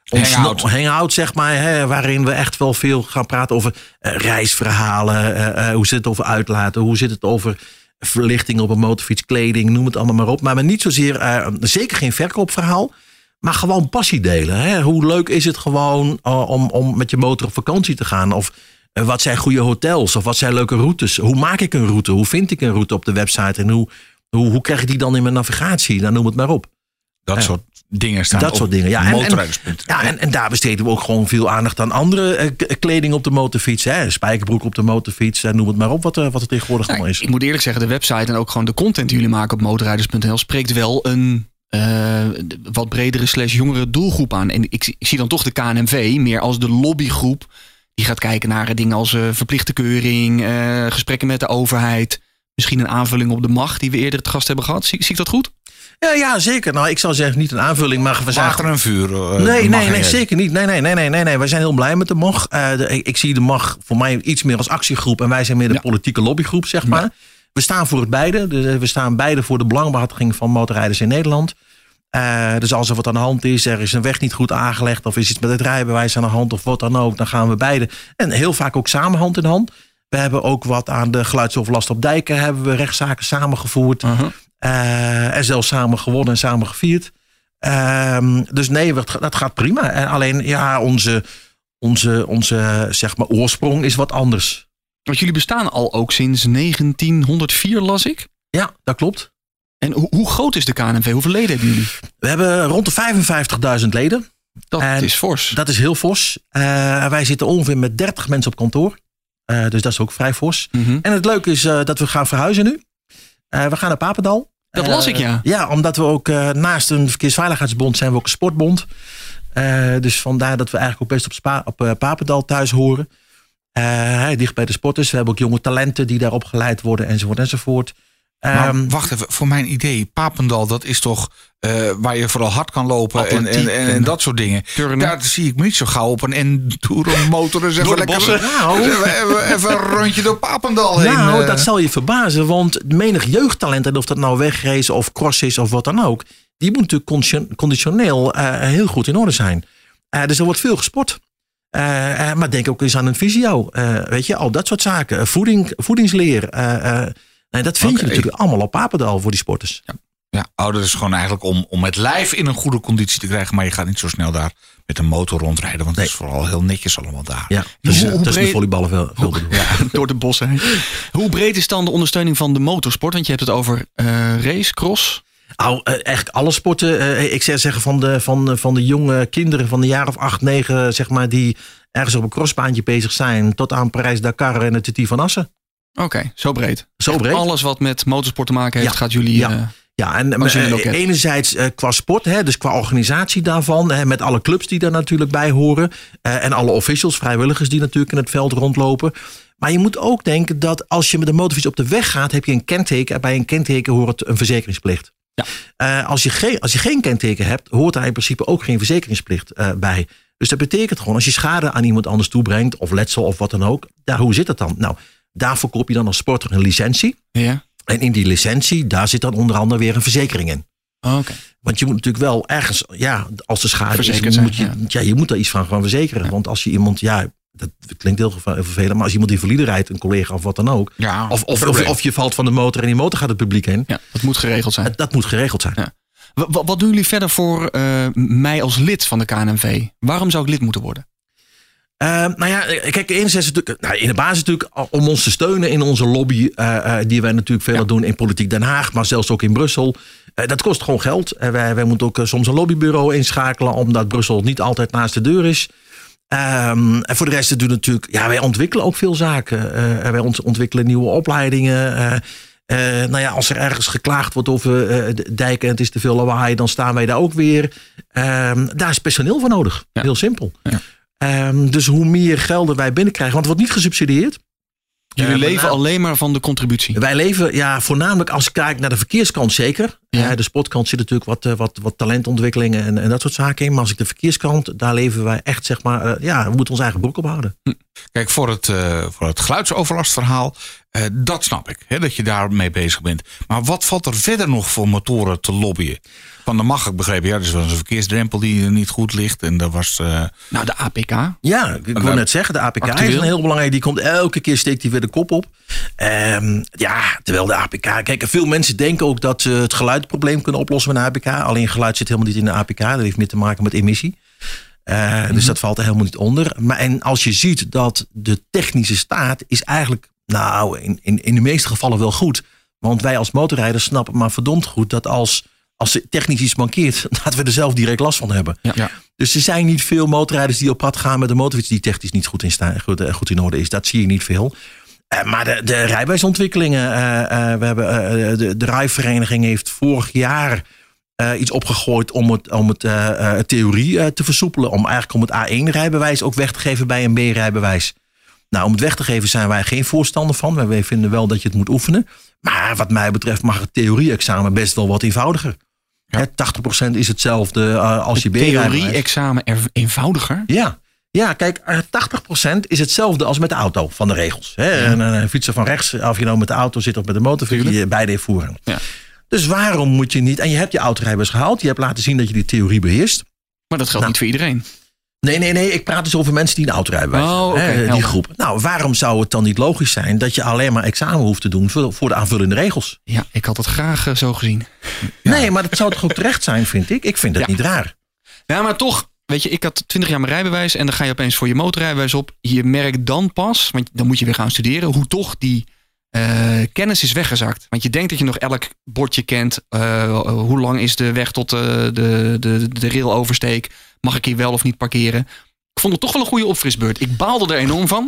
B: Hangout.
D: hangout, zeg maar, hè, waarin we echt wel veel gaan praten over eh, reisverhalen. eh, eh, hoe zit het over uitlaten? Hoe zit het over verlichting op een motorfiets, kleding, noem het allemaal maar op. Maar, maar niet zozeer, zeker geen verkoopverhaal. Maar gewoon passie delen. Hè? Hoe leuk is het gewoon om, om met je motor op vakantie te gaan? Of wat zijn goede hotels? Of wat zijn leuke routes? Hoe maak ik een route? Hoe vind ik een route op de website? En hoe, hoe, hoe krijg ik die dan in mijn navigatie? Dan noem het maar op.
B: Dat soort dingen staan
D: Dat
B: op
D: soort dingen, ja. En- en-
B: motorrijders.nl.
D: Ja, en, en daar besteden we ook gewoon veel aandacht aan andere eh, kleding op de motorfiets. Hè? Spijkerbroek op de motorfiets. eh, noem het maar op wat, er- wat er tegenwoordig allemaal is.
C: Ik moet eerlijk zeggen, de website en ook gewoon de content die jullie maken op motorrijders.nl spreekt wel een eh, wat bredere slash jongere doelgroep aan. En ik, zie- ik zie dan toch de KNMV meer als de lobbygroep die gaat kijken naar dingen als eh, verplichte keuring, eh, gesprekken met de overheid. Misschien een aanvulling op de macht die we eerder het gast hebben gehad. Zie, zie ik dat goed?
D: Ja, ja, zeker. Nou, ik zou zeggen niet een aanvulling, maar we zijn
B: Water en vuur. eh,
D: Nee,
B: mag
D: nee, nee, zeker niet. Nee, nee, nee, nee, nee, nee. Wij zijn heel blij met de MOG. Eh, de- ik, ik zie de MOG voor mij iets meer als actiegroep en wij zijn meer de
C: Ja.
D: politieke lobbygroep, zeg maar. We staan voor het beide. Dus eh, we staan beide voor de belangbehartiging van motorrijders in Nederland. Eh, dus als er wat aan de hand is, er is een weg niet goed aangelegd, of is iets met het rijbewijs aan de hand, of wat dan ook, dan gaan we beide. En heel vaak ook samen hand in hand. We hebben ook wat aan de geluidsoverlast op dijken, hebben we rechtszaken samengevoerd. Eh, en zelfs samen gewonnen en samen gevierd. Ehm, dus nee, dat, gaat- dat gaat prima. En alleen, ja, onze, onze, onze zeg maar, oorsprong is wat anders.
C: Want jullie bestaan al ook sinds 1904, las ik.
D: Ja, dat klopt.
C: En hoe, hoe groot is de KNMV? Hoeveel leden hebben jullie?
D: We hebben rond de 55.000 leden.
C: Dat
D: En
C: is fors.
D: Dat is heel fors. Eh, wij zitten ongeveer met 30 mensen op kantoor. Eh, dus dat is ook vrij fors.
C: Mhm.
D: En het leuke is eh, dat we gaan verhuizen nu. Eh, we gaan naar Papendal.
C: Dat las ik, ja.
D: Ja, omdat we ook naast een verkeersveiligheidsbond zijn we ook een sportbond. Dus vandaar dat we eigenlijk ook best op, Spa, op Papendal thuis horen. Dicht bij de sporters. We hebben ook jonge talenten die daar opgeleid worden enzovoort enzovoort.
B: Maar
D: Ehm,
B: wacht even, voor mijn idee, Papendal, dat is toch eh, waar je vooral hard kan lopen en, en, en, dat soort dingen.
C: turnen.
B: Daar zie ik me niet zo gauw op een enduro motor. Dus even lekker.
D: Nou.
B: even, even, een rondje door Papendal heen.
D: Nou,
B: eh.
D: dat zal je verbazen, want menig jeugdtalent, en of dat nou wegracen of cross is of wat dan ook, die moet natuurlijk condition- conditioneel eh, heel goed in orde zijn. Dus er wordt veel gesport. Maar denk ook eens aan een visio. weet je, al dat soort zaken. Voeding, voedingsleer. Eh, eh, nee, dat vind je natuurlijk allemaal op Papendal voor die sporters.
B: Ja, oh, dat is gewoon eigenlijk om, om het lijf in een goede conditie te krijgen. Maar je gaat niet zo snel daar met een motor rondrijden. Want het is vooral heel netjes allemaal daar.
D: Ja, dus,
C: hoe
D: eh, tussen de volleyballen veel, veel doen.
C: Door de bossen heen. Hoe breed is dan de ondersteuning van de motorsport? Want je hebt het over eh, race, cross.
D: Nou, eh, eigenlijk alle sporten. eh, ik zou zeggen van de, van, van de jonge kinderen van de jaar of acht, negen, zeg maar, die ergens op een crossbaantje bezig zijn, tot aan Parijs-Dakar en het TT van Assen.
C: Oké, zo breed.
D: Zo
C: Echt
D: breed.
C: Alles wat met motorsport te maken heeft,
D: Ja.
C: gaat jullie...
D: Ja.
C: eh,
D: Ja, en eh, enerzijds eh, qua sport, hè, dus qua organisatie daarvan, hè, met alle clubs die daar natuurlijk bij horen. en alle officials, vrijwilligers die natuurlijk in het veld rondlopen. Maar je moet ook denken dat als je met een motorfiets op de weg gaat, heb je een kenteken. En bij een kenteken hoort een verzekeringsplicht.
C: Ja.
D: Als, je geen, als je geen kenteken hebt, hoort daar in principe ook geen verzekeringsplicht bij. Dus dat betekent gewoon, als je schade aan iemand anders toebrengt, of letsel of wat dan ook, daar, hoe zit dat dan? Nou, daarvoor koop je dan als sporter een licentie.
C: ja.
D: En in die licentie, daar zit dan onder andere weer een verzekering in.
C: Oké.
D: Want je moet natuurlijk wel ergens, ja, als de schade
C: Verzekerd
D: is,
C: zijn,
D: moet je,
C: ja.
D: ja. je moet daar iets van gaan verzekeren. Want als je iemand, ja, dat klinkt heel vervelend, maar als iemand die valide rijdt, een collega of wat dan ook,
B: Ja,
D: of, of, of, je valt van de motor en die motor gaat het publiek in,
C: Ja, dat moet geregeld zijn.
D: dat moet geregeld zijn.
C: Wat doen jullie verder voor eh, mij als lid van de KNMV? Waarom zou ik lid moeten worden?
D: Eh, nou ja, kijk, enerzijds natuurlijk, nou, in de basis natuurlijk om ons te steunen in onze lobby, eh, eh, die wij natuurlijk veel doen in Politiek Den Haag, maar zelfs ook in Brussel. Eh, dat kost gewoon geld. En wij, wij moeten ook eh, soms een lobbybureau inschakelen, omdat Brussel niet altijd naast de deur is. Ehm, en voor de rest doen we natuurlijk, ja, wij ontwikkelen ook veel zaken. Eh, en wij ont- ontwikkelen nieuwe opleidingen. Eh, eh, nou ja, als er ergens geklaagd wordt over eh, dijken en het is te veel lawaai, dan staan wij daar ook weer. Ehm, daar is personeel voor nodig.
C: Ja.
D: Heel simpel.
C: Ja.
D: Ehm, dus hoe meer gelden wij binnenkrijgen, want het wordt niet gesubsidieerd.
C: Jullie
D: Eh,
C: leven
D: name-
C: alleen maar van de contributie.
D: Wij leven ja, voornamelijk als ik kijk naar de verkeerskant zeker.
C: Ja.
D: Eh, de sportkant zit natuurlijk wat, eh, wat, wat talentontwikkelingen en, en dat soort zaken in. Maar als ik de verkeerskant, daar leven wij echt zeg maar, ja, we moeten ons eigen broek ophouden.
B: Kijk, voor het, voor het geluidsoverlastverhaal, dat snap ik. Hè, dat je daarmee bezig bent. Maar wat valt er verder nog voor motoren te lobbyen? Van de mag ik begrepen, ja, dus was een verkeersdrempel die er niet goed ligt. En dat was. eh,
C: Nou, de APK.
D: Ja, ik wil net zeggen, de APK
C: actueel.
D: is een heel belangrijk. Die komt elke keer steekt hij weer de kop op. Ehm, ja, terwijl de APK. Kijk, veel mensen denken ook dat ze het geluidprobleem kunnen oplossen met een APK. Alleen geluid zit helemaal niet in de APK. Dat heeft meer te maken met emissie. Eh, Dus dat valt er helemaal niet onder. Maar en als je ziet dat de technische staat is eigenlijk, nou, in, in, in de meeste gevallen wel goed. Want wij als motorrijders snappen maar verdomd goed dat als, als er technisch iets mankeert, [laughs] dat we er zelf direct last van hebben.
C: Ja.
D: Dus er zijn niet veel motorrijders die op pad gaan met een motorfiets die technisch niet goed in, sta, goed, eh, goed in orde is. Dat zie je niet veel. Eh, maar de, de rijbewijsontwikkelingen, eh, we hebben, de, de rijvereniging heeft vorig jaar iets opgegooid om het, om het theorie te versoepelen. Om eigenlijk om het A1-rijbewijs ook weg te geven bij een B-rijbewijs. Nou, om het weg te geven zijn wij geen voorstander van. Wij vinden wel dat je het moet oefenen. Maar wat mij betreft mag het theorie-examen best wel wat eenvoudiger.
B: Ja.
D: Hè, 80% is hetzelfde eh, als je B-rijbewijs.
C: Theorie-examen er eenvoudiger.
D: Ja. Ja, kijk, eh, 80% is hetzelfde als met de auto van de regels. Hè? Een, een fietser van rechts, of je nou met de auto zit of met de motorfiets, die je beide voeren.
C: Ja.
D: Dus waarom moet je niet... En je hebt je autorijbewijs gehaald. Je hebt laten zien dat je die theorie beheerst.
C: Maar dat geldt
D: Nou.
C: niet voor iedereen.
D: Nee, nee, nee. Ik praat dus over mensen die een autorijbewijs
C: Oh,
D: hebben.
C: oké,
D: hè, die groep. Nou, waarom zou het dan niet logisch zijn dat je alleen maar examen hoeft te doen voor, voor de aanvullende regels?
C: Ja, ik had het graag eh, zo gezien. [laughs]
D: Nee, maar dat zou toch ook terecht zijn, vind ik. Ik vind dat
C: Ja.
D: niet raar.
C: Ja, maar toch, weet je, ik had 20 jaar mijn rijbewijs en dan ga je opeens voor je motorrijbewijs op. Je merkt dan pas, want dan moet je weer gaan studeren, hoe toch die eh, kennis is weggezakt. Want je denkt dat je nog elk bordje kent. Eh, hoe lang is de weg tot eh, de, de, de railoversteek? Mag ik hier wel of niet parkeren? Ik vond het toch wel een goede opfrisbeurt. Ik baalde er enorm van,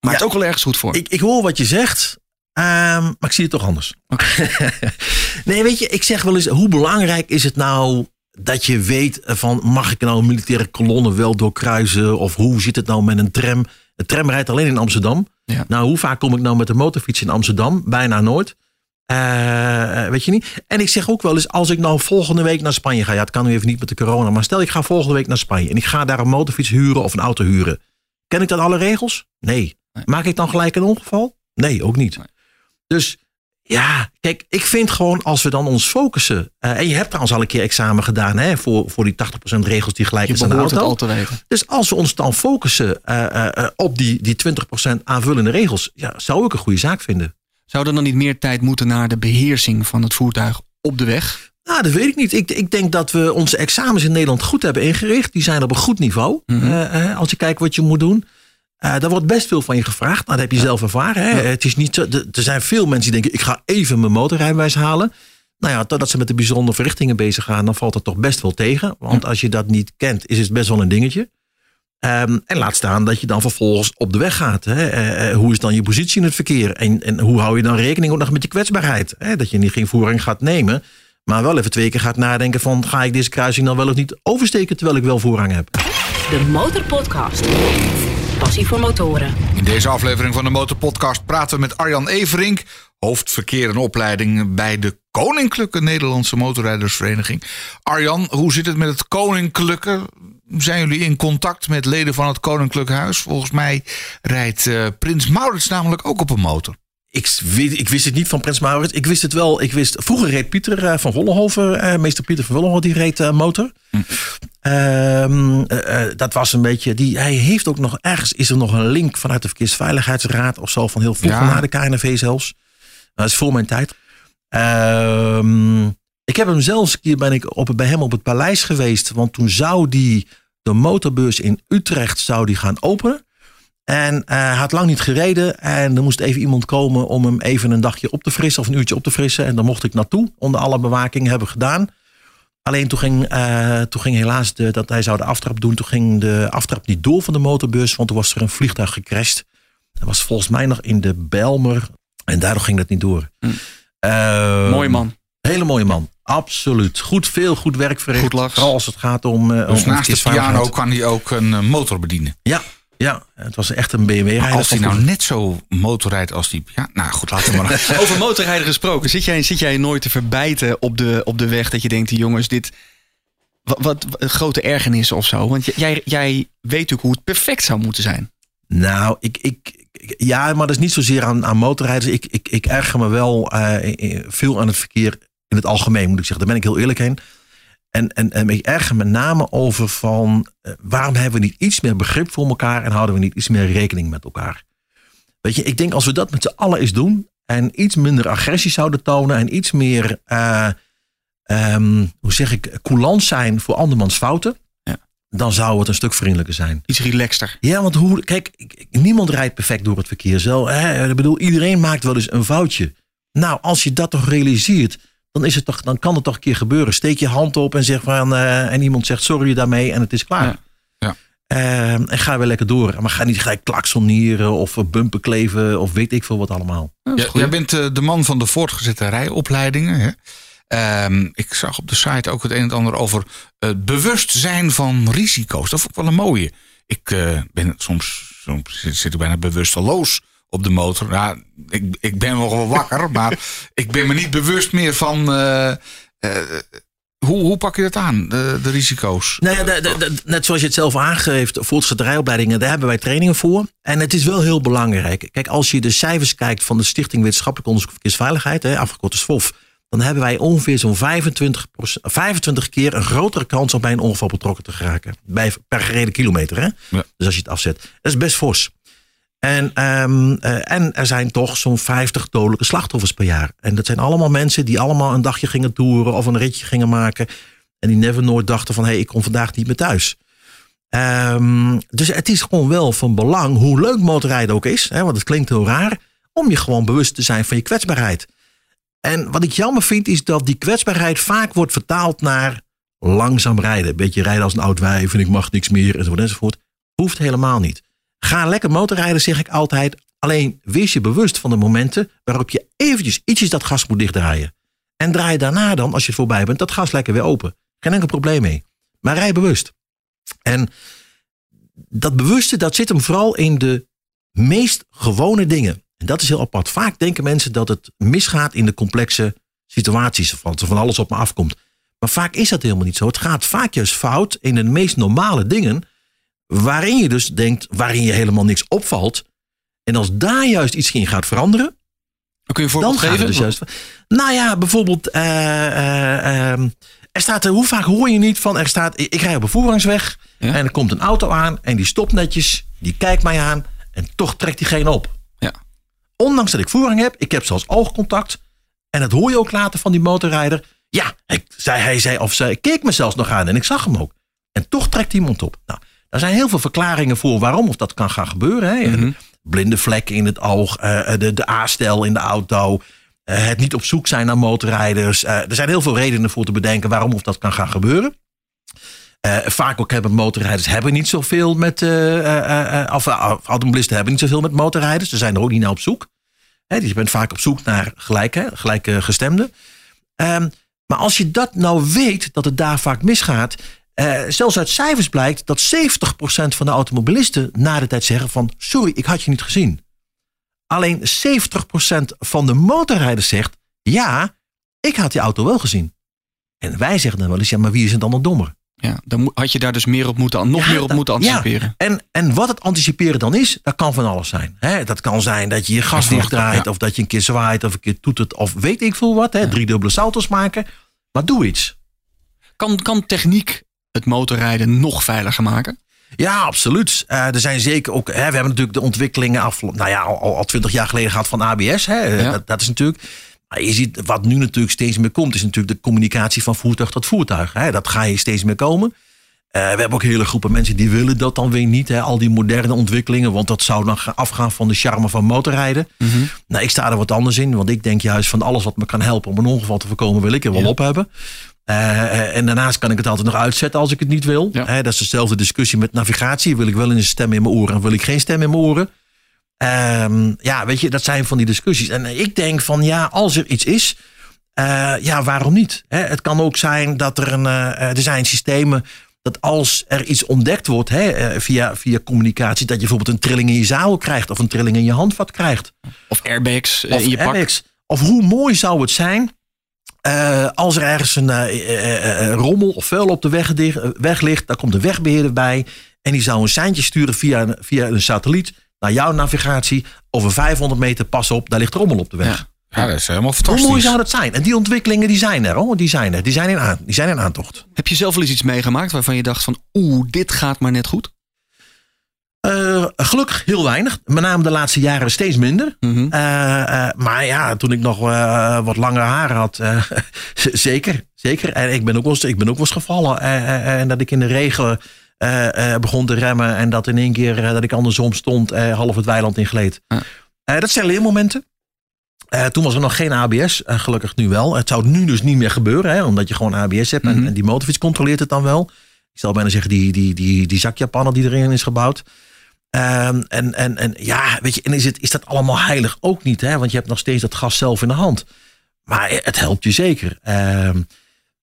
C: maar het is ook wel ergens goed voor.
D: Ik, ik hoor wat je zegt, ehm, maar ik zie het toch anders. [laughs] nee, weet je, ik zeg wel eens, hoe belangrijk is het nou dat je weet van, mag ik nou een militaire kolonne wel doorkruisen? Of hoe zit het nou met een tram? Een tram rijdt alleen in Amsterdam.
C: Ja.
D: Nou, hoe vaak kom ik nou met de motorfiets in Amsterdam? Bijna nooit. Eh, weet je niet? En ik zeg ook wel eens, als ik nou volgende week naar Spanje ga. Ja, het kan nu even niet met de corona. Maar stel ik ga volgende week naar Spanje. En ik ga daar een motorfiets huren of een auto huren. Ken ik dan alle regels? Nee.
C: Nee.
D: Maak ik dan gelijk een ongeval? Nee, ook niet.
C: Nee.
D: Dus ja, kijk, ik vind gewoon als we dan ons focussen. eh, en je hebt trouwens al een keer examen gedaan hè, voor, voor die 80% regels die gelijk
C: Je
D: is aan de auto.
C: al te weten.
D: Dus als we ons dan focussen eh, eh, op die, die 20% aanvullende regels, ja, zou ik een goede zaak vinden.
C: Zou er dan niet meer tijd moeten naar de beheersing van het voertuig op de weg?
D: Nou, dat weet ik niet. Ik, ik denk dat we onze examens in Nederland goed hebben ingericht. Die zijn op een goed niveau.
C: Mhm.
D: als je kijkt wat je moet doen. Eh daar wordt best veel van je gevraagd. Nou, dat heb je zelf ervaren. Hè? Het is niet zo, er zijn veel mensen die denken, ik ga even mijn motorrijbewijs halen. Nou ja, totdat ze met de bijzondere verrichtingen bezig gaan, dan valt het toch best wel tegen. Want als je dat niet kent, is het best wel een dingetje. Ehm, en laat staan dat je dan vervolgens op de weg gaat. Hè? Eh, eh, hoe is dan je positie in het verkeer? En, en hoe hou je dan rekening ook nog met je kwetsbaarheid? Hè? Dat je niet geen voering gaat nemen, maar wel even twee keer gaat nadenken van... ga ik deze kruising dan wel of niet oversteken terwijl ik wel voorrang heb?
A: De Motorpodcast. Passie voor motoren.
B: In deze aflevering van de Motorpodcast praten we met Arjan Everink, hoofdverkeer en opleiding bij de Koninklijke Nederlandse Motorrijdersvereniging. Arjan, hoe zit het met het Koninklijke? Zijn jullie in contact met leden van het Koninklijk Huis? Volgens mij rijdt eh, Prins Maurits namelijk ook op een motor.
D: Ik, weet, ik wist het niet van Prins Maurits. Ik wist het wel. Ik wist, vroeger reed Pieter eh, van Vollenhoven, eh, meester Pieter van Vollenhoven, die reed eh, motor. Ehm, eh, eh, dat was een beetje, die, hij heeft ook nog, ergens is er nog een link vanuit de Verkeersveiligheidsraad of zo, van heel vroeger
B: Ja.
D: naar de KNV zelfs. Dat is voor mijn tijd. Ehm, ik heb hem zelfs een keer ben ik op, bij hem op het paleis geweest, want toen zou die de motorbeurs in Utrecht zou die gaan openen. En eh, hij had lang niet gereden. En er moest even iemand komen om hem even een dagje op te frissen. Of een uurtje op te frissen. En dan mocht ik naartoe. Onder alle bewaking hebben we gedaan. Alleen toen ging, eh, toen ging helaas de, dat hij zou de aftrap doen. Toen ging de aftrap niet door van de motorbus. Want toen was er een vliegtuig gecrashed. Dat was volgens mij nog in de Belmer. En daardoor ging dat niet door. Eh,
C: Mooi man.
D: Hele mooie man. Absoluut. Goed, veel goed werk verricht.
C: Goed lach.
D: Vooral als het gaat om... eh,
B: Dus
D: om
B: naast de piano kan hij ook een motor bedienen.
D: Ja, ja, het was echt een BMW-rijder.
B: Als hij nou net zo motorrijdt als die... Ja, nou goed, laten we maar... [laughs]
C: Over motorrijden gesproken. Zit jij, zit jij nooit te verbijten op de, op de weg dat je denkt, die jongens, dit... Wat, grote ergernissen of zo? Want jij, jij weet natuurlijk hoe het perfect zou moeten zijn.
D: Nou, ik, ik, ja, maar dat is niet zozeer aan, aan motorrijders. Ik, ik, ik erger me wel eh, veel aan het verkeer in het algemeen, moet ik zeggen. Daar ben ik heel eerlijk heen. En, en, en ik erger me name over van eh, waarom hebben we niet iets meer begrip voor elkaar en houden we niet iets meer rekening met elkaar. Weet je, ik denk als we dat met z'n allen eens doen en iets minder agressie zouden tonen en iets meer, ehm, hoe zeg ik, coulant zijn voor andermans fouten,
C: Ja.
D: dan zou het een stuk vriendelijker zijn.
C: Iets relaxter.
D: Ja, want hoe, kijk, niemand rijdt perfect door het verkeer. Zo, hè, ik bedoel, iedereen maakt wel eens een foutje. Nou, als je dat toch realiseert, dan, is het toch, dan kan het toch een keer gebeuren. Steek je hand op en zeg van, eh, en iemand zegt sorry daarmee en het is klaar.
C: Ja.
B: Ja.
D: Eh, en ga weer lekker door. Maar ga niet gelijk klaksonnieren of eh, bumpen kleven of weet ik veel wat allemaal.
B: Ja, jij bent eh, de man van de voortgezette rijopleidingen. Hè? Ehm, ik zag op de site ook het een en ander over het bewustzijn van risico's. Dat vond ik wel een mooie. Ik eh, ben soms, soms zit zit ik bijna bewusteloos op de motor. Ja, ik, ik ben nog wel wakker, [laughs] maar ik ben me niet bewust meer van. eh, eh, hoe, hoe pak je dat aan, de, de risico's?
D: Nou ja, de- de- de- net zoals je het zelf aangeeft, voortgezette rijopleidingen, daar hebben wij trainingen voor. En het is wel heel belangrijk. Kijk, als je de cijfers kijkt van de Stichting Wetenschappelijk Onderzoek Verkeersveiligheid, afgekort is FOF, dan hebben wij ongeveer zo'n 25, 25 keer een grotere kans om bij een ongeval betrokken te geraken. Bij, per gereden kilometer. Hè?
B: Ja.
D: Dus als je het afzet. Dat is best fors. En, ehm, eh, en er zijn toch zo'n 50 dodelijke slachtoffers per jaar. En dat zijn allemaal mensen die allemaal een dagje gingen toeren of een ritje gingen maken. En die never nooit dachten van, hé, hey, ik kom vandaag niet meer thuis. Ehm, dus het is gewoon wel van belang, hoe leuk motorrijden ook is, hè, want het klinkt heel raar, om je gewoon bewust te zijn van je kwetsbaarheid. En wat ik jammer vind, is dat die kwetsbaarheid vaak wordt vertaald naar langzaam rijden. Een beetje rijden als een oud wijf en ik mag niks meer enzovoort enzovoort. Hoeft helemaal niet. Ga lekker motorrijden, zeg ik altijd. Alleen wees je bewust van de momenten waarop je eventjes ietsjes dat gas moet dichtdraaien. En draai daarna dan, als je voorbij bent, dat gas lekker weer open. Geen enkel probleem mee. Maar rij bewust. En dat bewuste, dat zit hem vooral in de meest gewone dingen. En dat is heel apart. Vaak denken mensen dat het misgaat in de complexe situaties. Er van alles op me afkomt. Maar vaak is dat helemaal niet zo. Het gaat vaak juist fout in de meest normale dingen. Waarin je dus denkt, waarin je helemaal niks opvalt. En als daar juist iets in gaat veranderen.
C: Dan kun je
D: Dan
C: voorbeeld
D: het
C: geven?
D: dus juist. Nou ja, bijvoorbeeld. eh, ehm, er staat, hoe vaak hoor je niet van. Er staat, ik rij op een voerrangsweg.
C: Ja.
D: En er komt een auto aan. En die stopt netjes. Die kijkt mij aan. En toch trekt diegene op.
C: Ja.
D: Ondanks dat ik voorrang heb. Ik heb zelfs oogcontact. En dat hoor je ook later van die motorrijder. Ja, hij zei, hij zei, of zij keek me zelfs nog aan. En ik zag hem ook. En toch trekt iemand op. Nou, daar zijn heel veel verklaringen voor waarom of dat kan gaan gebeuren. Hè. Een Blinde vlek in het oog, eh, de, de A-stel in de auto, eh, het niet op zoek zijn naar motorrijders. Eh, er zijn heel veel redenen voor te bedenken waarom of dat kan gaan gebeuren. Eh, vaak ook hebben motorrijders hebben niet zoveel met, eh, eh, eh, of eh, automobilisten hebben niet zoveel met motorrijders. Ze zijn er ook niet naar op zoek. Dus je bent vaak op zoek naar gelijke, gelijke gestemden. Ehm, maar als je dat nou weet, dat het daar vaak misgaat. Eh, zelfs uit cijfers blijkt dat 70% van de automobilisten na de tijd zeggen van... sorry, ik had je niet gezien. Alleen 70% van de motorrijders zegt... ja, ik had die auto wel gezien. En wij zeggen dan wel eens, ja, maar wie is het dan nog dommer?
C: Ja, dan had je daar dus meer op moeten, nog
D: Ja,
C: meer op
D: dat-
C: moeten anticiperen.
D: Ja, en, en wat het anticiperen dan is, dat kan van alles zijn. Dat kan zijn dat je je gas dichtdraait,
B: ja.
D: of dat je een keer zwaait, of een keer toetert, of weet ik veel wat. Hè, Drie dubbele salto's maken. Maar doe iets.
C: Kan, kan techniek het motorrijden nog veiliger maken?
D: Ja, absoluut. Eh, er zijn zeker ook. Hè, we hebben natuurlijk de ontwikkelingen af, nou ja, al, al 20 jaar geleden gehad van ABS. Hè,
C: Ja.
D: dat, dat is natuurlijk. Maar je ziet wat nu natuurlijk steeds meer komt, is natuurlijk de communicatie van voertuig tot voertuig. Hè. Dat ga je steeds meer komen. Eh, we hebben ook hele groepen mensen die willen dat dan weer niet. Hè, al die moderne ontwikkelingen, want dat zou dan gaan afgaan van de charme van motorrijden. Nou, ik sta er wat anders in, want ik denk juist van alles wat me kan helpen om een ongeval te voorkomen, wil ik er wel
C: Ja.
D: op hebben. Eh, en daarnaast kan ik het altijd nog uitzetten als ik het niet wil.
C: Ja.
D: Dat is dezelfde discussie met navigatie. Wil ik wel een stem in mijn oren en wil ik geen stem in mijn oren? Ehm, ja, weet je, dat zijn van die discussies. En ik denk van ja, als er iets is, eh, ja, waarom niet? Hè, het kan ook zijn dat er een, eh, er zijn systemen dat als er iets ontdekt wordt hè, eh, via, via communicatie, dat je bijvoorbeeld een trilling in je zadel krijgt of een trilling in je handvat krijgt.
C: Of airbags eh,
D: Of
C: in je pak?
D: airbags. Of hoe mooi zou het zijn eh, als er ergens een eh, eh, eh, rommel of vuil op de weg, weg ligt. Daar komt de wegbeheerder bij. En die zou een seintje sturen via, een- via een satelliet naar jouw navigatie. Over 500 meter pas op, daar ligt rommel op de weg.
C: Ja.
B: Ja, dat is helemaal
D: Hoe
B: fantastisch.
D: mooi zou dat zijn? En die ontwikkelingen die zijn er hoor. Die zijn er. Die zijn in, aan, die zijn in aantocht.
C: Heb je zelf wel eens iets meegemaakt waarvan je dacht van oeh, dit gaat maar net goed?
D: Eh, gelukkig heel weinig. Met name de laatste jaren steeds minder.
C: Mhm.
D: Eh, eh, maar ja, toen ik nog wat langer haar had, [laughs] zeker, zeker. En ik ben ook wel eens, ik ben ook wel eens gevallen. en dat ik in de regen begon te remmen. En dat in één keer dat ik andersom stond, half het weiland ingleed.
C: Ja.
D: Dat zijn leermomenten. Toen was er nog geen ABS, gelukkig nu wel. Het zou nu dus niet meer gebeuren, hè, omdat je gewoon ABS hebt.
C: Mhm.
D: en, en die motorfiets controleert het dan wel. Ik zal bijna zeggen, die, die, die, die zakjapannen die erin is gebouwd. Ehm, en, en, en ja, weet je, en is, het, is dat allemaal heilig ook niet, hè? Want je hebt nog steeds dat gas zelf in de hand. Maar het helpt je zeker. Ehm,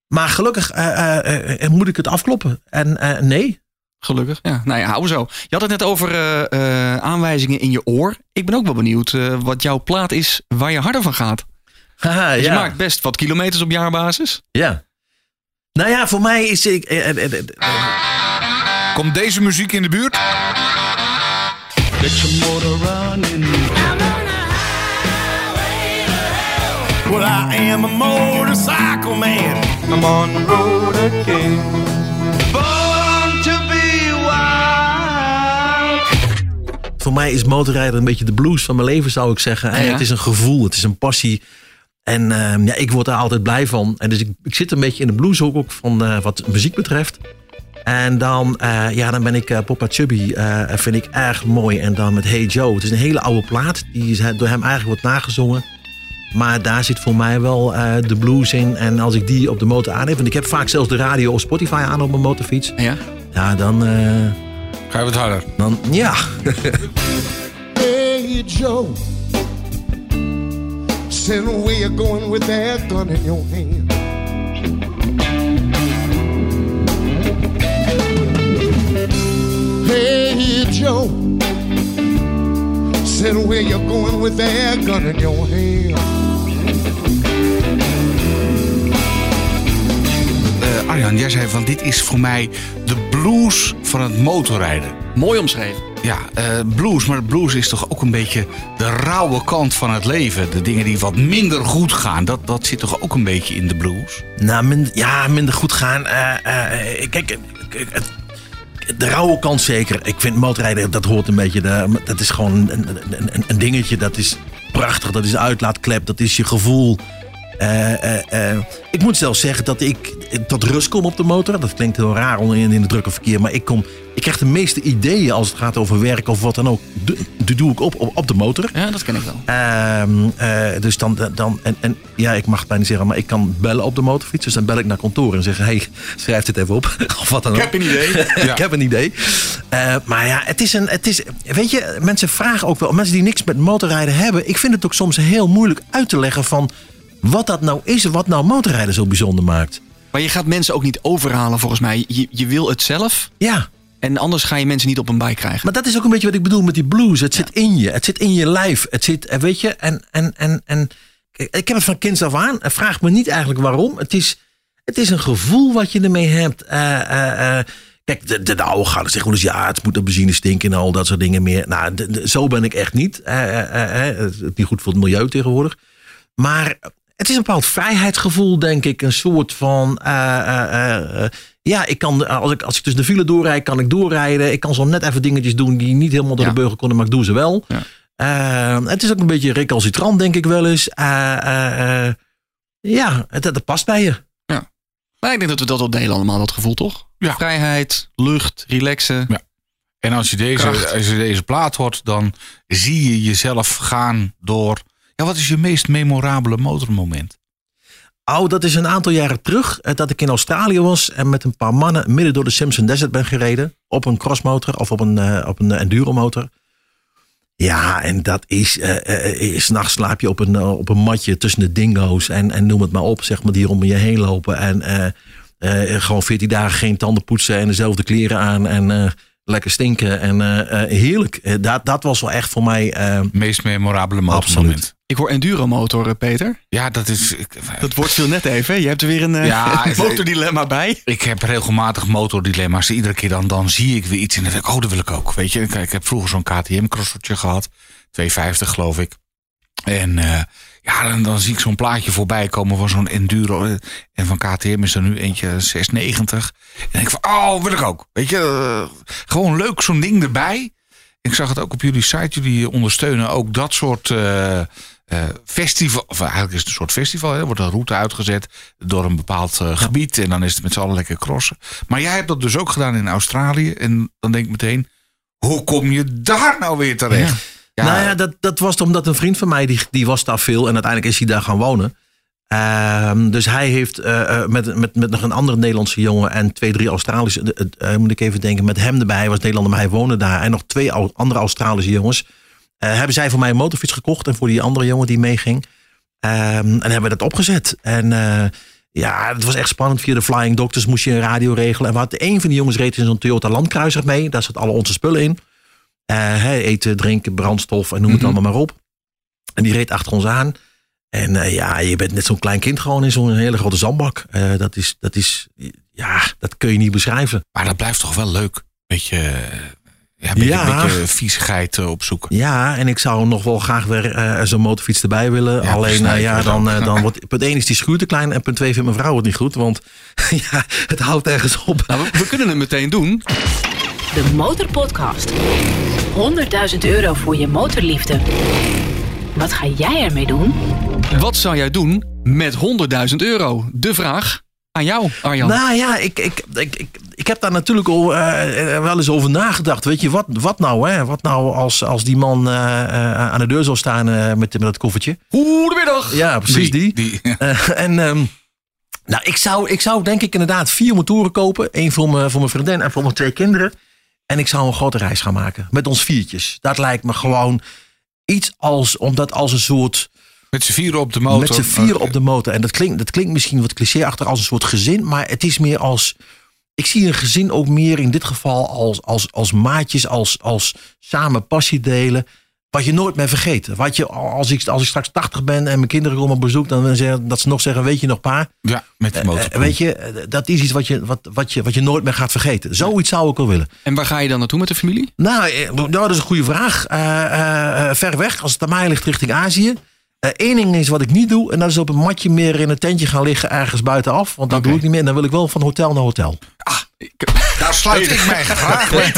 D: maar gelukkig eh, eh, eh, moet ik het afkloppen. En eh, nee.
C: Gelukkig. Ja, nou ja, hou zo. Je had het net over eh, eh, aanwijzingen in je oor. Ik ben ook wel benieuwd eh, wat jouw plaat is waar je harder van gaat. [laughs]
D: Haha,
C: Je
D: ja.
C: maakt best wat kilometers op jaarbasis.
D: ja. Nou ja, voor mij is ik.
B: Komt deze muziek in de buurt?
E: Get your motor running. Well, I am a motorcycle man. I'm on the road again. Born to be wild.
D: voor mij is motorrijden een beetje de blues van mijn leven, zou ik zeggen.
C: Ja.
D: Het is een gevoel, het is een passie. En ehm, ja, ik word daar altijd blij van. En dus ik, ik zit een beetje in de blues ook, ook van eh, wat muziek betreft. En dan, eh, ja, dan ben ik eh, Papa Chubby, eh, vind ik erg mooi. En dan met Hey Joe. Het is een hele oude plaat. Die is door hem eigenlijk wordt nagezongen. Maar daar zit voor mij wel eh, de blues in. En als ik die op de motor aan heb. Want ik heb vaak zelfs de radio of Spotify aan op mijn motorfiets.
C: Ja.
D: Ja, dan, eh,
B: Ga je wat harder?
D: dan ja. [laughs]
F: Hey Joe, said where you going with that gun in your hand? Hey Joe, said where you going with that gun in your hand?
B: Eh, Arjan, jij zei van dit is voor mij de blues van het motorrijden.
C: Mooi omschreven.
B: Ja, eh, blues, maar blues is toch ook een beetje de rauwe kant van het leven. De dingen die wat minder goed gaan, dat, dat zit toch ook een beetje in de blues?
D: Nou, minder, ja, minder goed gaan. Eh, eh, kijk, kijk, het- de rauwe kant zeker. Ik vind motorrijden, dat hoort een beetje. Dat is gewoon een, een, een, dingetje. Dat is prachtig. Dat is uitlaatklep. Dat is je gevoel. Eh, eh, eh, ik moet zelfs zeggen dat ik tot rust kom op de motor. Dat klinkt heel raar in, in het drukke verkeer. Maar ik, kom, ik krijg de meeste ideeën als het gaat over werk of wat dan ook. doe- Die doe ik op, op, op de motor.
C: Ja, dat ken ik wel.
D: Ehm, eh, dus dan, dan en, en ja, ik mag het bijna zeggen, maar ik kan bellen op de motorfiets. Dus dan bel ik naar kantoor en zeg: hey, schrijf dit even op. [laughs] of wat dan ook.
C: Ik heb een idee. [laughs]
D: ik heb een idee. Eh, maar ja, het is een. Het is, weet je, mensen vragen ook wel, mensen die niks met motorrijden hebben. Ik vind het ook soms heel moeilijk uit te leggen van wat dat nou is, wat nou motorrijden zo bijzonder maakt.
C: Maar je gaat mensen ook niet overhalen volgens mij. Je, je wil het zelf.
D: Ja,
C: En anders ga je mensen niet op een bij krijgen.
D: maar dat is ook een beetje wat ik bedoel met die blues. Het zit in je, het zit in je lijf. Het zit, eh, weet je, en, en, en, en ik heb het van kinds af aan. Vraag me niet eigenlijk waarom. Het is, het is een gevoel wat je ermee hebt. Eh, eh, kijk, de, de, de oude garde zeggen eens, ja, het moet de benzine stinken en al dat soort dingen meer. Nou, de- de- zo ben ik echt niet. Het is niet goed voor het milieu tegenwoordig. Maar het is een bepaald vrijheidsgevoel, denk ik. Een soort van. eh, eh, eh, ja, ik kan, als, ik, als ik tussen de file doorrijd, kan ik doorrijden. Ik kan zo net even dingetjes doen die niet helemaal door
C: Ja.
D: de beugel konden, maar ik doe ze wel.
C: Ja.
D: Eh, het is ook een beetje recalcitrant, denk ik wel eens. Eh, eh, eh, ja, het, het past bij je.
C: Maar ik denk dat we dat wel delen allemaal, dat gevoel toch?
B: Ja.
C: Vrijheid, lucht, relaxen.
B: Ja. En als je, deze,
C: Kracht.
B: als je deze plaat hoort, dan zie je jezelf gaan door. Ja, wat is je meest memorabele motormoment?
D: Oh, dat is een aantal jaren terug eh, dat ik in Australië was en met een paar mannen midden door de Simpson Desert ben gereden. Op een crossmotor of op een, eh, op een enduromotor. Ja, en dat is, eh eh, s'nachts slaap je op een, op een matje tussen de dingo's en, en noem het maar op, zeg maar, die om je heen lopen. En gewoon 14 dagen geen tanden poetsen en dezelfde kleren aan en lekker stinken. En heerlijk. Dat, dat was wel echt voor mij.
B: Meest memorabele motormoment?
D: Absoluut.
C: Ik hoor enduromotor, eh, Peter.
B: Ja, dat is. Ik,
C: Dat wordt veel net even. Je hebt er weer een eh,
B: Ja, [laughs] het-
C: motordilemma bij.
B: ik heb regelmatig motordilemma's. Iedere keer dan, dan zie ik weer iets en dan denk ik, oh, dat wil ik ook. Weet je, ik heb vroeger zo'n KTM-crossertje gehad. 250 geloof ik. En eh, ja, dan, dan zie ik zo'n plaatje voorbij komen van zo'n enduro. eh, En van KTM is er nu eentje 690. En denk ik van, oh, wil ik ook. Weet je, gewoon leuk zo'n ding erbij. Ik zag het ook op jullie site. Jullie ondersteunen ook dat soort eh, festival. Of eigenlijk is het een soort festival. hè. Er wordt een route uitgezet door een bepaald eh, gebied. En dan is het met z'n allen lekker crossen. Maar jij hebt dat dus ook gedaan in Australië. En dan denk ik meteen, hoe kom je daar nou weer terecht? Ja,
D: Nou ja, dat, dat was omdat een vriend van mij, die, die was daar veel. En uiteindelijk is hij daar gaan wonen. Ehm, dus hij heeft eh, met, met, met nog een andere Nederlandse jongen en twee, drie Australische, eh, moet ik even denken, met hem erbij. Hij was Nederlander, maar hij woonde daar. En nog twee andere Australische jongens. Eh, hebben zij voor mij een motorfiets gekocht en voor die andere jongen die meeging. Ehm, en hebben we dat opgezet. En eh, ja, het was echt spannend. Via de Flying Doctors moest je een radio regelen. En we hadden een van die jongens reed in zo'n Toyota Landkruiser mee. Daar zat alle onze spullen in. Eh, eten, drinken, brandstof en noem het
C: Mhm.
D: allemaal maar op. En die reed achter ons aan. En ja, je bent net zo'n klein kind gewoon in zo'n hele grote zandbak. Dat, is, dat is, ja, dat kun je niet beschrijven.
B: Maar dat blijft toch wel leuk. Beetje, eh, ja, beetje,
D: Ja.
B: beetje viezigheid eh, opzoeken.
D: Ja, en ik zou nog wel graag weer eh, zo'n motorfiets erbij willen.
B: Ja,
D: Alleen, eh, ja, dan,
B: dan.
D: dan wordt punt 1 is die schuur te klein en punt 2 vindt mijn vrouw het niet goed. Want [laughs] ja, het houdt ergens op.
C: Nou, we, we kunnen het meteen doen.
A: De Motorpodcast. 100.000 euro voor je motorliefde. Wat ga jij ermee doen?
C: Wat zou jij doen met 100.000 euro? De vraag aan jou, Arjan.
D: Nou ja, ik, ik, ik, ik, ik heb daar natuurlijk al eh, eh, wel eens over nagedacht. Weet je, wat, wat nou? Hè? Wat nou als, als die man eh, aan de deur zal staan met, met dat koffertje?
C: Goedemiddag.
D: Ja, precies die.
B: die
D: en ehm, nou, ik zou, ik zou denk ik inderdaad vier motoren kopen. Eén voor mijn, voor mijn vriendin en voor mijn twee kinderen. En ik zou een grote reis gaan maken. Met ons viertjes. Dat lijkt me gewoon iets als, omdat als een soort...
B: met z'n vieren op de motor.
D: Met z'n vier op de motor. En dat klinkt, dat klinkt misschien wat clichéachtig als een soort gezin. Maar het is meer als... Ik zie een gezin ook meer in dit geval als, als, als maatjes. Als, als samen passie delen. Wat je nooit meer vergeet. Wat je, als, ik, als ik straks 80 ben en mijn kinderen komen op bezoek, dan zeggen dat ze nog zeggen: Weet je nog, pa?
B: Ja, met de motor.
D: Eh, weet je, eh, dat is iets wat je, wat, wat, je, wat je nooit meer gaat vergeten. Zoiets zou ik wel willen.
C: En waar ga je dan naartoe met de familie?
D: Nou, eh, nou dat is een goede vraag. Eh, eh, eh, ver weg, als het aan mij ligt, richting Azië. Eén ding is wat ik niet doe, en dat is op een matje meer in een tentje gaan liggen ergens buitenaf. Want dat
C: Oké.
D: doe ik niet meer. En dan wil ik wel van hotel naar hotel.
B: Daar sluit ik mij graag bij.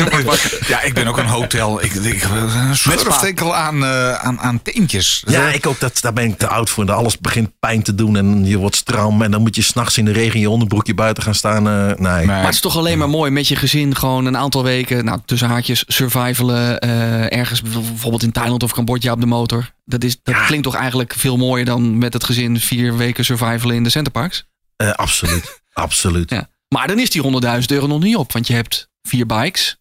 B: Ja, ik ben ook een hotel. Ik, ik schurft enkel aan, eh, aan, aan teentjes.
D: Ja, ik ook. Dat, daar ben ik te oud voor. Alles begint pijn te doen en je wordt stram. En dan moet je s'nachts in de regen in je onderbroekje buiten gaan staan. eh, nee.
B: Maar-
C: Maar het is toch alleen maar mooi met je gezin gewoon een aantal weken, nou tussen haakjes, survivalen. eh, ergens bijvoorbeeld in Thailand of Cambodja op de motor. Dat, is, dat
D: Ja.
C: klinkt toch eigenlijk veel mooier dan met het gezin vier weken survivalen in de Centerparks?
D: Eh, absoluut. absoluut.
C: Ja. Maar dan is die 100.000 euro nog niet op, want je hebt vier bikes.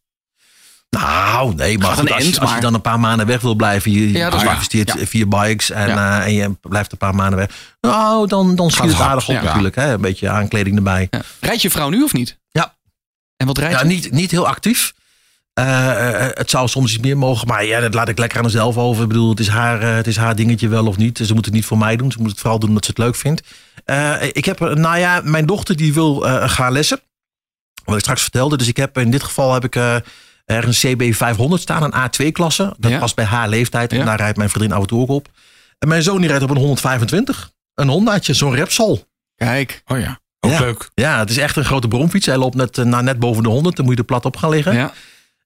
D: Nou, nee, maar goed, als, je, dan een paar maanden weg wil blijven, je,
C: Ja, dat
D: je investeert
C: Ja.
D: vier bikes en,
C: Ja.
D: eh, en je blijft een paar maanden weg. Nou, dan, dan schiet het aardig op natuurlijk. Hè? Een beetje aankleding erbij.
C: Rijdt je vrouw nu of niet?
D: Ja.
C: En wat rijdt
D: Ja,
C: je?
D: niet, niet heel actief. Eh, eh, het zou soms iets meer mogen, maar ja, dat laat ik lekker aan mezelf over. Ik bedoel, het is, haar, eh, het is haar dingetje wel of niet. Ze moet het niet voor mij doen. Ze moet het vooral doen omdat ze het leuk vindt. Eh, ik heb, eh, nou ja, mijn dochter die wil eh, gaan lessen. Wat ik straks vertelde. Dus ik heb in dit geval heb ik eh ergens een CB 500 staan, een A2-klasse. Dat
C: Ja.
D: past bij haar leeftijd. En
C: Ja.
D: daar rijdt mijn vriendin af en toe ook op. En mijn zoon die rijdt op een 125. Een Hondaatje, zo'n Repsol.
C: Kijk.
B: Oh ja, ook
D: Ja.
B: leuk.
D: Ja, het is echt een grote bromfiets. Hij loopt net, eh, nou, net boven de 100. Dan moet je er plat op gaan liggen.
C: Ja.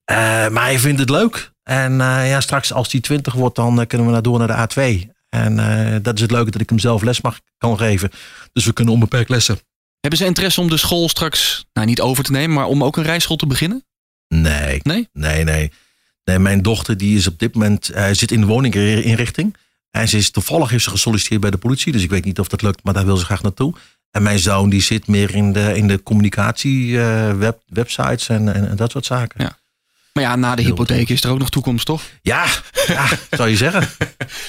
D: Eh, maar hij vindt het leuk. En eh, ja, straks als hij 20 wordt, dan eh, kunnen we naar door naar de A2. En dat is het leuke dat ik hem zelf les mag kan geven. Dus we kunnen onbeperkt lessen.
C: Hebben ze interesse om de school straks, nou niet over te nemen, maar om ook een rijschool te beginnen?
D: Nee.
C: Nee?
D: Nee, nee. nee mijn dochter die is op dit moment zit in de woninginrichting. En ze is toevallig heeft ze gesolliciteerd bij de politie. Dus ik weet niet of dat lukt, maar daar wil ze graag naartoe. En mijn zoon die zit meer in de, in de communicatie, web, websites en, en, en dat soort zaken.
C: Ja. Maar ja, na de hypotheek is er ook nog toekomst, toch?
D: Ja, ja zou je zeggen. [laughs]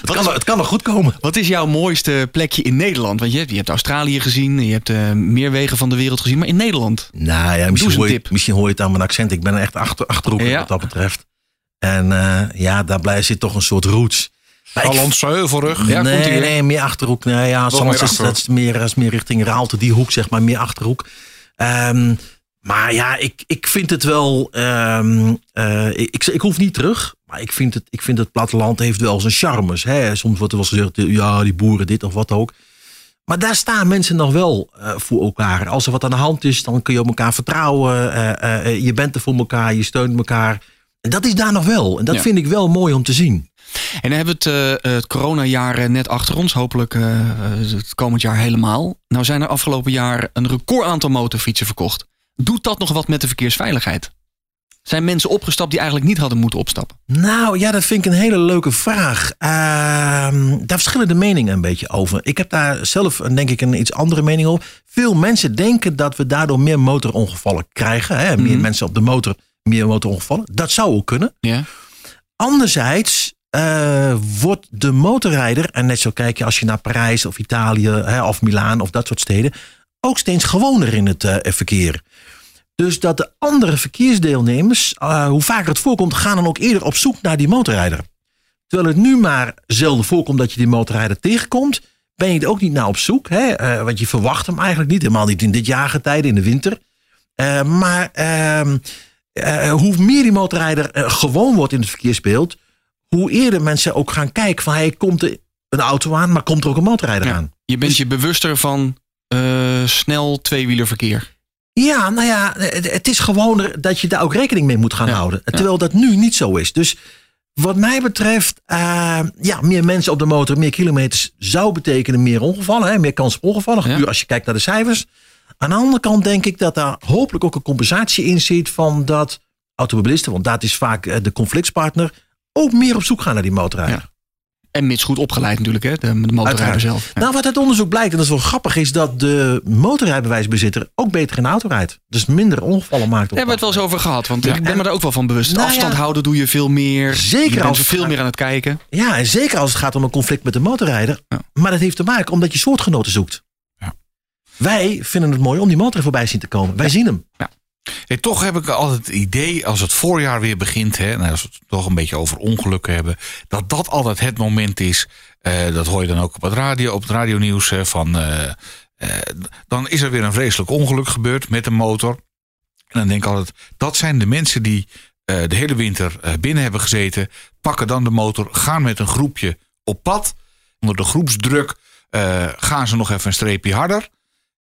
D: Het kan, nog- het kan nog goed komen.
C: Wat is jouw mooiste plekje in Nederland? Want je hebt, je hebt Australië gezien, je hebt eh, meer wegen van de wereld gezien, maar in Nederland?
D: Nou ja, misschien
C: een
D: hoor, je,
C: tip.
D: misschien hoor je het aan mijn accent. Ik ben echt achter, achterhoeker
C: Ja.
D: wat dat betreft. En eh, ja, daarbij zit toch een soort roots.
C: Ja, komt
D: nee, nee, meer achterhoek. Nee, ja, is,
B: Achterhoek.
D: dat is meer, is meer richting Raalte, die hoek, zeg maar, meer achterhoek. Ehm, maar ja, ik, ik vind het wel. ehm, eh, ik, ik, hoef niet terug. Maar ik vind het, ik vind het platteland heeft wel zijn charmes. Hè? Soms wordt er wel gezegd, ja, die boeren dit of wat ook. Maar daar staan mensen nog wel eh, voor elkaar. Als er wat aan de hand is, dan kun je op elkaar vertrouwen. Eh, je bent er voor elkaar, je steunt elkaar. En dat is daar nog wel. En dat
C: Ja.
D: vind ik wel mooi om te zien.
C: En dan hebben we het, eh, het coronajaar net achter ons. Hopelijk eh, het komend jaar helemaal. Nou zijn er afgelopen jaar een record aantal motorfietsen verkocht. Doet dat nog wat met de verkeersveiligheid? Zijn mensen opgestapt die eigenlijk niet hadden moeten opstappen?
D: Nou ja, dat vind ik een hele leuke vraag. Ehm, daar verschillen de meningen een beetje over. Ik heb daar zelf een, denk ik een iets andere mening over. Veel mensen denken dat we daardoor meer motorongevallen krijgen. Hè? Meer
C: Mhm.
D: mensen op de motor, meer motorongevallen. Dat zou ook kunnen.
C: Ja.
D: Anderzijds eh, wordt de motorrijder, en net zo kijk je als je naar Parijs of Italië hè, of Milaan of dat soort steden, ook steeds gewoner in het eh, verkeer. Dus dat de andere verkeersdeelnemers, eh, hoe vaker het voorkomt, gaan dan ook eerder op zoek naar die motorrijder. Terwijl het nu maar zelden voorkomt dat je die motorrijder tegenkomt, ben je er ook niet naar op zoek. Hè? Eh, want je verwacht hem eigenlijk niet, helemaal niet in dit jaargetijde, in de winter. Eh, maar ehm, eh, hoe meer die motorrijder gewoon wordt in het verkeersbeeld, hoe eerder mensen ook gaan kijken van hey, komt er een auto aan, maar komt er ook een motorrijder
C: Ja.
D: aan?
C: Je bent
D: Dus-
C: je bewuster van snel tweewielerverkeer.
D: Ja, nou ja, het is gewoon dat je daar ook rekening mee moet gaan
C: Ja,
D: houden. Terwijl dat nu niet zo is. Dus wat mij betreft, eh, ja, meer mensen op de motor, meer kilometers zou betekenen meer ongevallen. Hè, meer kans op ongevallen,
C: Ja.
D: als je kijkt naar de cijfers. Aan de andere kant denk ik dat daar hopelijk ook een compensatie in zit van dat automobilisten, want dat is vaak eh, de conflictspartner, ook meer op zoek gaan naar die motorrijder.
C: En mits goed opgeleid natuurlijk, hè? De, de motorrijder
D: Uiteraard.
C: zelf. Ja.
D: Nou, wat uit onderzoek blijkt, en dat is wel grappig, is dat de motorrijbewijsbezitter ook beter in de auto rijdt. Dus minder ongevallen maakt.
C: Daar
D: Op
C: hebben we het wel eens over gehad, want ik ben me daar ook wel van bewust.
D: Nou
C: Afstand
D: ja.
C: houden doe je veel meer.
D: Zeker
C: je
D: als
C: veel
D: gaat-
C: meer aan het kijken.
D: Ja, en zeker als het gaat om een conflict met de motorrijder. Maar dat heeft te maken omdat je soortgenoten zoekt.
B: Ja.
D: Wij vinden het mooi om die motor voorbij zien te komen. Wij zien hem.
C: Ja.
B: Toch heb ik altijd het idee, als het voorjaar weer begint, hè, nou, als we het toch een beetje over ongelukken hebben, dat dat altijd het moment is. eh, dat hoor je dan ook op het radio, op het radionieuws. van, eh, eh, dan is er weer een vreselijk ongeluk gebeurd met een motor. En dan denk ik altijd, dat zijn de mensen die de hele winter binnen hebben gezeten, pakken dan de motor, gaan met een groepje op pad. Onder de groepsdruk gaan ze nog even een streepje harder.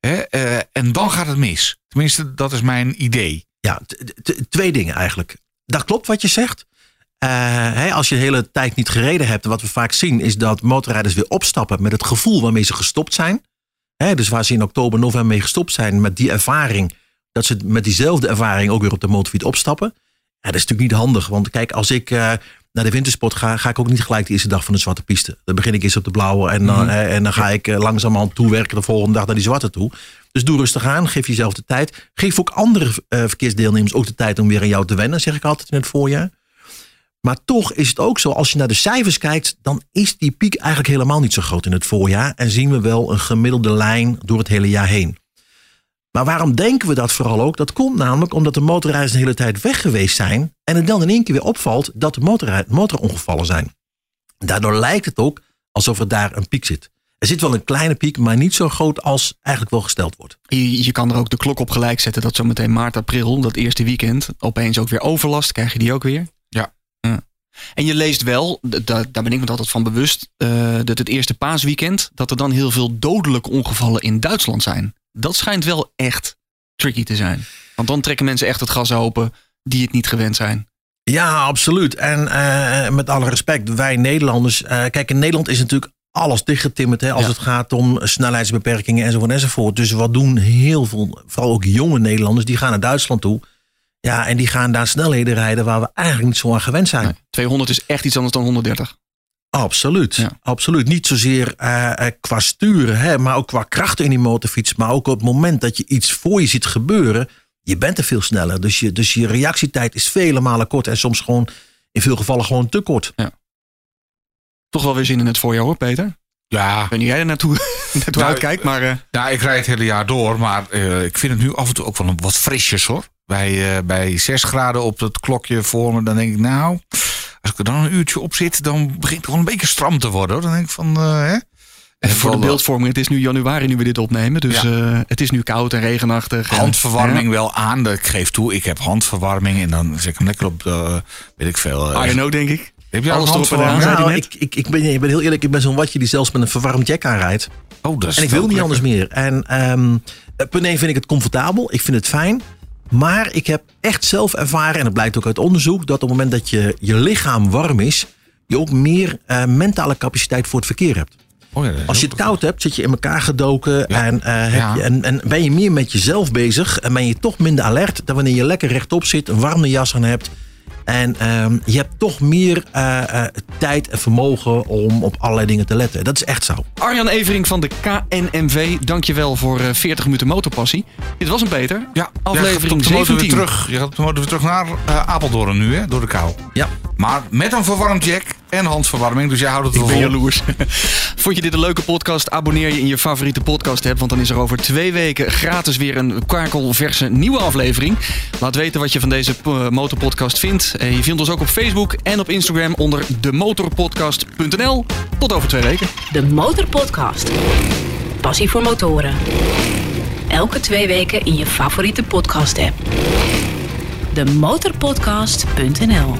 B: Eh, en dan gaat het mis. Tenminste, dat is mijn idee.
D: Ja, twee dingen eigenlijk. Dat klopt wat je zegt. Eh, als je de hele tijd niet gereden hebt, wat we vaak zien, is dat motorrijders weer opstappen met het gevoel waarmee ze gestopt zijn. Hè, dus waar ze in oktober, november mee gestopt zijn met die ervaring, dat ze met diezelfde ervaring ook weer op de motorfiets opstappen. Ja, dat is natuurlijk niet handig, want kijk, als ik eh, naar de wintersport ga, ga ik ook niet gelijk de eerste dag van de zwarte piste. Dan begin ik eerst op de blauwe en, dan eh, en dan ga ik eh, langzamerhand toewerken de volgende dag naar die zwarte toe. Dus doe rustig aan, geef jezelf de tijd. Geef ook andere eh, verkeersdeelnemers ook de tijd om weer aan jou te wennen, zeg ik altijd in het voorjaar. Maar toch is het ook zo, als je naar de cijfers kijkt, dan is die piek eigenlijk helemaal niet zo groot in het voorjaar. En zien we wel een gemiddelde lijn door het hele jaar heen. Maar waarom denken we dat vooral ook? Dat komt namelijk omdat de motorrijders de hele tijd weg geweest zijn. En het dan in één keer weer opvalt dat de motorrij- motorongevallen zijn. Daardoor lijkt het ook alsof er daar een piek zit. Er zit wel een kleine piek, maar niet zo groot als eigenlijk wel gesteld wordt.
C: Je, je kan er ook de klok op gelijk zetten dat zometeen maart, april, dat eerste weekend, opeens ook weer overlast. Krijg je die ook weer?
B: Ja.
C: ja. En je leest wel, daar ben ik me altijd van bewust, eh, dat het eerste paasweekend, dat er dan heel veel dodelijke ongevallen in Duitsland zijn. Dat schijnt wel echt tricky te zijn. Want dan trekken mensen echt het gas open die het niet gewend zijn.
D: Ja, absoluut. En eh, met alle respect, wij Nederlanders. eh, kijk, in Nederland is natuurlijk alles dichtgetimmerd. Hè, als
C: Ja.
D: het gaat om snelheidsbeperkingen enzovoort enzovoort. Dus wat doen heel veel, vooral ook jonge Nederlanders, die gaan naar Duitsland toe. Ja, en die gaan daar snelheden rijden waar we eigenlijk niet zo aan gewend zijn.
C: Nee, 200 is echt iets anders dan 130.
D: Absoluut.
C: Ja.
D: Absoluut. Niet zozeer eh, eh, qua sturen, hè, maar ook qua krachten in die motorfiets. Maar ook op het moment dat je iets voor je ziet gebeuren, je bent er veel sneller. Dus je, dus je reactietijd is vele malen kort en soms gewoon in veel gevallen gewoon te kort.
C: Toch wel weer zin in het voorjaar hoor, Peter.
B: Ja,
C: Ik weet niet hoe jij er naartoe, [laughs] naartoe
B: Nou,
C: uitkijkt, maar... eh,
B: nou, ik rijd het hele jaar door, maar eh, ik vind het nu af en toe ook wel een wat frisjes hoor. Bij, eh, bij 6 graden op het klokje voor me, dan denk ik nou, als ik er dan een uurtje op zit, dan begint het gewoon een beetje stram te worden. Hoor. Dan denk ik van, eh, hè? En
C: voor de beeldvorming, het is nu januari nu we dit opnemen. Dus
B: Ja.
C: eh, het is nu koud en regenachtig. en-
B: handverwarming wel aan. Ik geef toe, ik heb handverwarming en dan zet ik hem lekker op weet ik veel.
C: Ja. I know, denk ik.
B: heb je
C: alles
B: al
C: erop en
D: Nou, ik, ik, ik, ben, ik ben heel eerlijk, ik ben zo'n watje die zelfs met een verwarmd jack aanrijdt.
B: Oh, dat is
D: En ik wil niet
B: lekker.
D: anders meer. En ehm eh, punt 1 vind ik het comfortabel. Ik vind het fijn. Maar ik heb echt zelf ervaren, en dat blijkt ook uit onderzoek, dat op het moment dat je, je lichaam warm is, je ook meer eh, mentale capaciteit voor het verkeer hebt.
B: Oh, ja,
D: Als je het koud hebt, zit je in elkaar gedoken en, eh, heb
B: Ja.
D: je, en, en ben je meer met jezelf bezig en ben je toch minder alert dan wanneer je lekker rechtop zit, een warme jas aan hebt. En ehm, je hebt toch meer eh, eh, tijd en vermogen om op allerlei dingen te letten. Dat is echt zo.
C: Arjan Evering van de KNMV, dankjewel voor eh, 40 minuten motorpassie. Dit was hem, Peter.
B: Ja,
C: Aflevering
B: je gaat op de motor
C: 17.
B: Weer terug. Je gaat op de motor weer terug naar eh, Apeldoorn nu, hè, door de kou.
D: Ja.
B: Maar met een verwarmd jack en handverwarming, dus jij houdt het
C: Ik
B: wel
C: ben
B: vol.
C: jaloers. [laughs] Vond je dit een leuke podcast? Abonneer je in je favoriete podcast app, want dan is er over twee weken gratis weer een kakelverse nieuwe aflevering. Laat weten wat je van deze motorpodcast vindt. Eh, Je vindt ons ook op Facebook en op Instagram onder demotorpodcast.nl. Tot over twee weken.
A: De Motorpodcast. Passie voor motoren. Elke twee weken in je favoriete podcast app. De motorpodcast.nl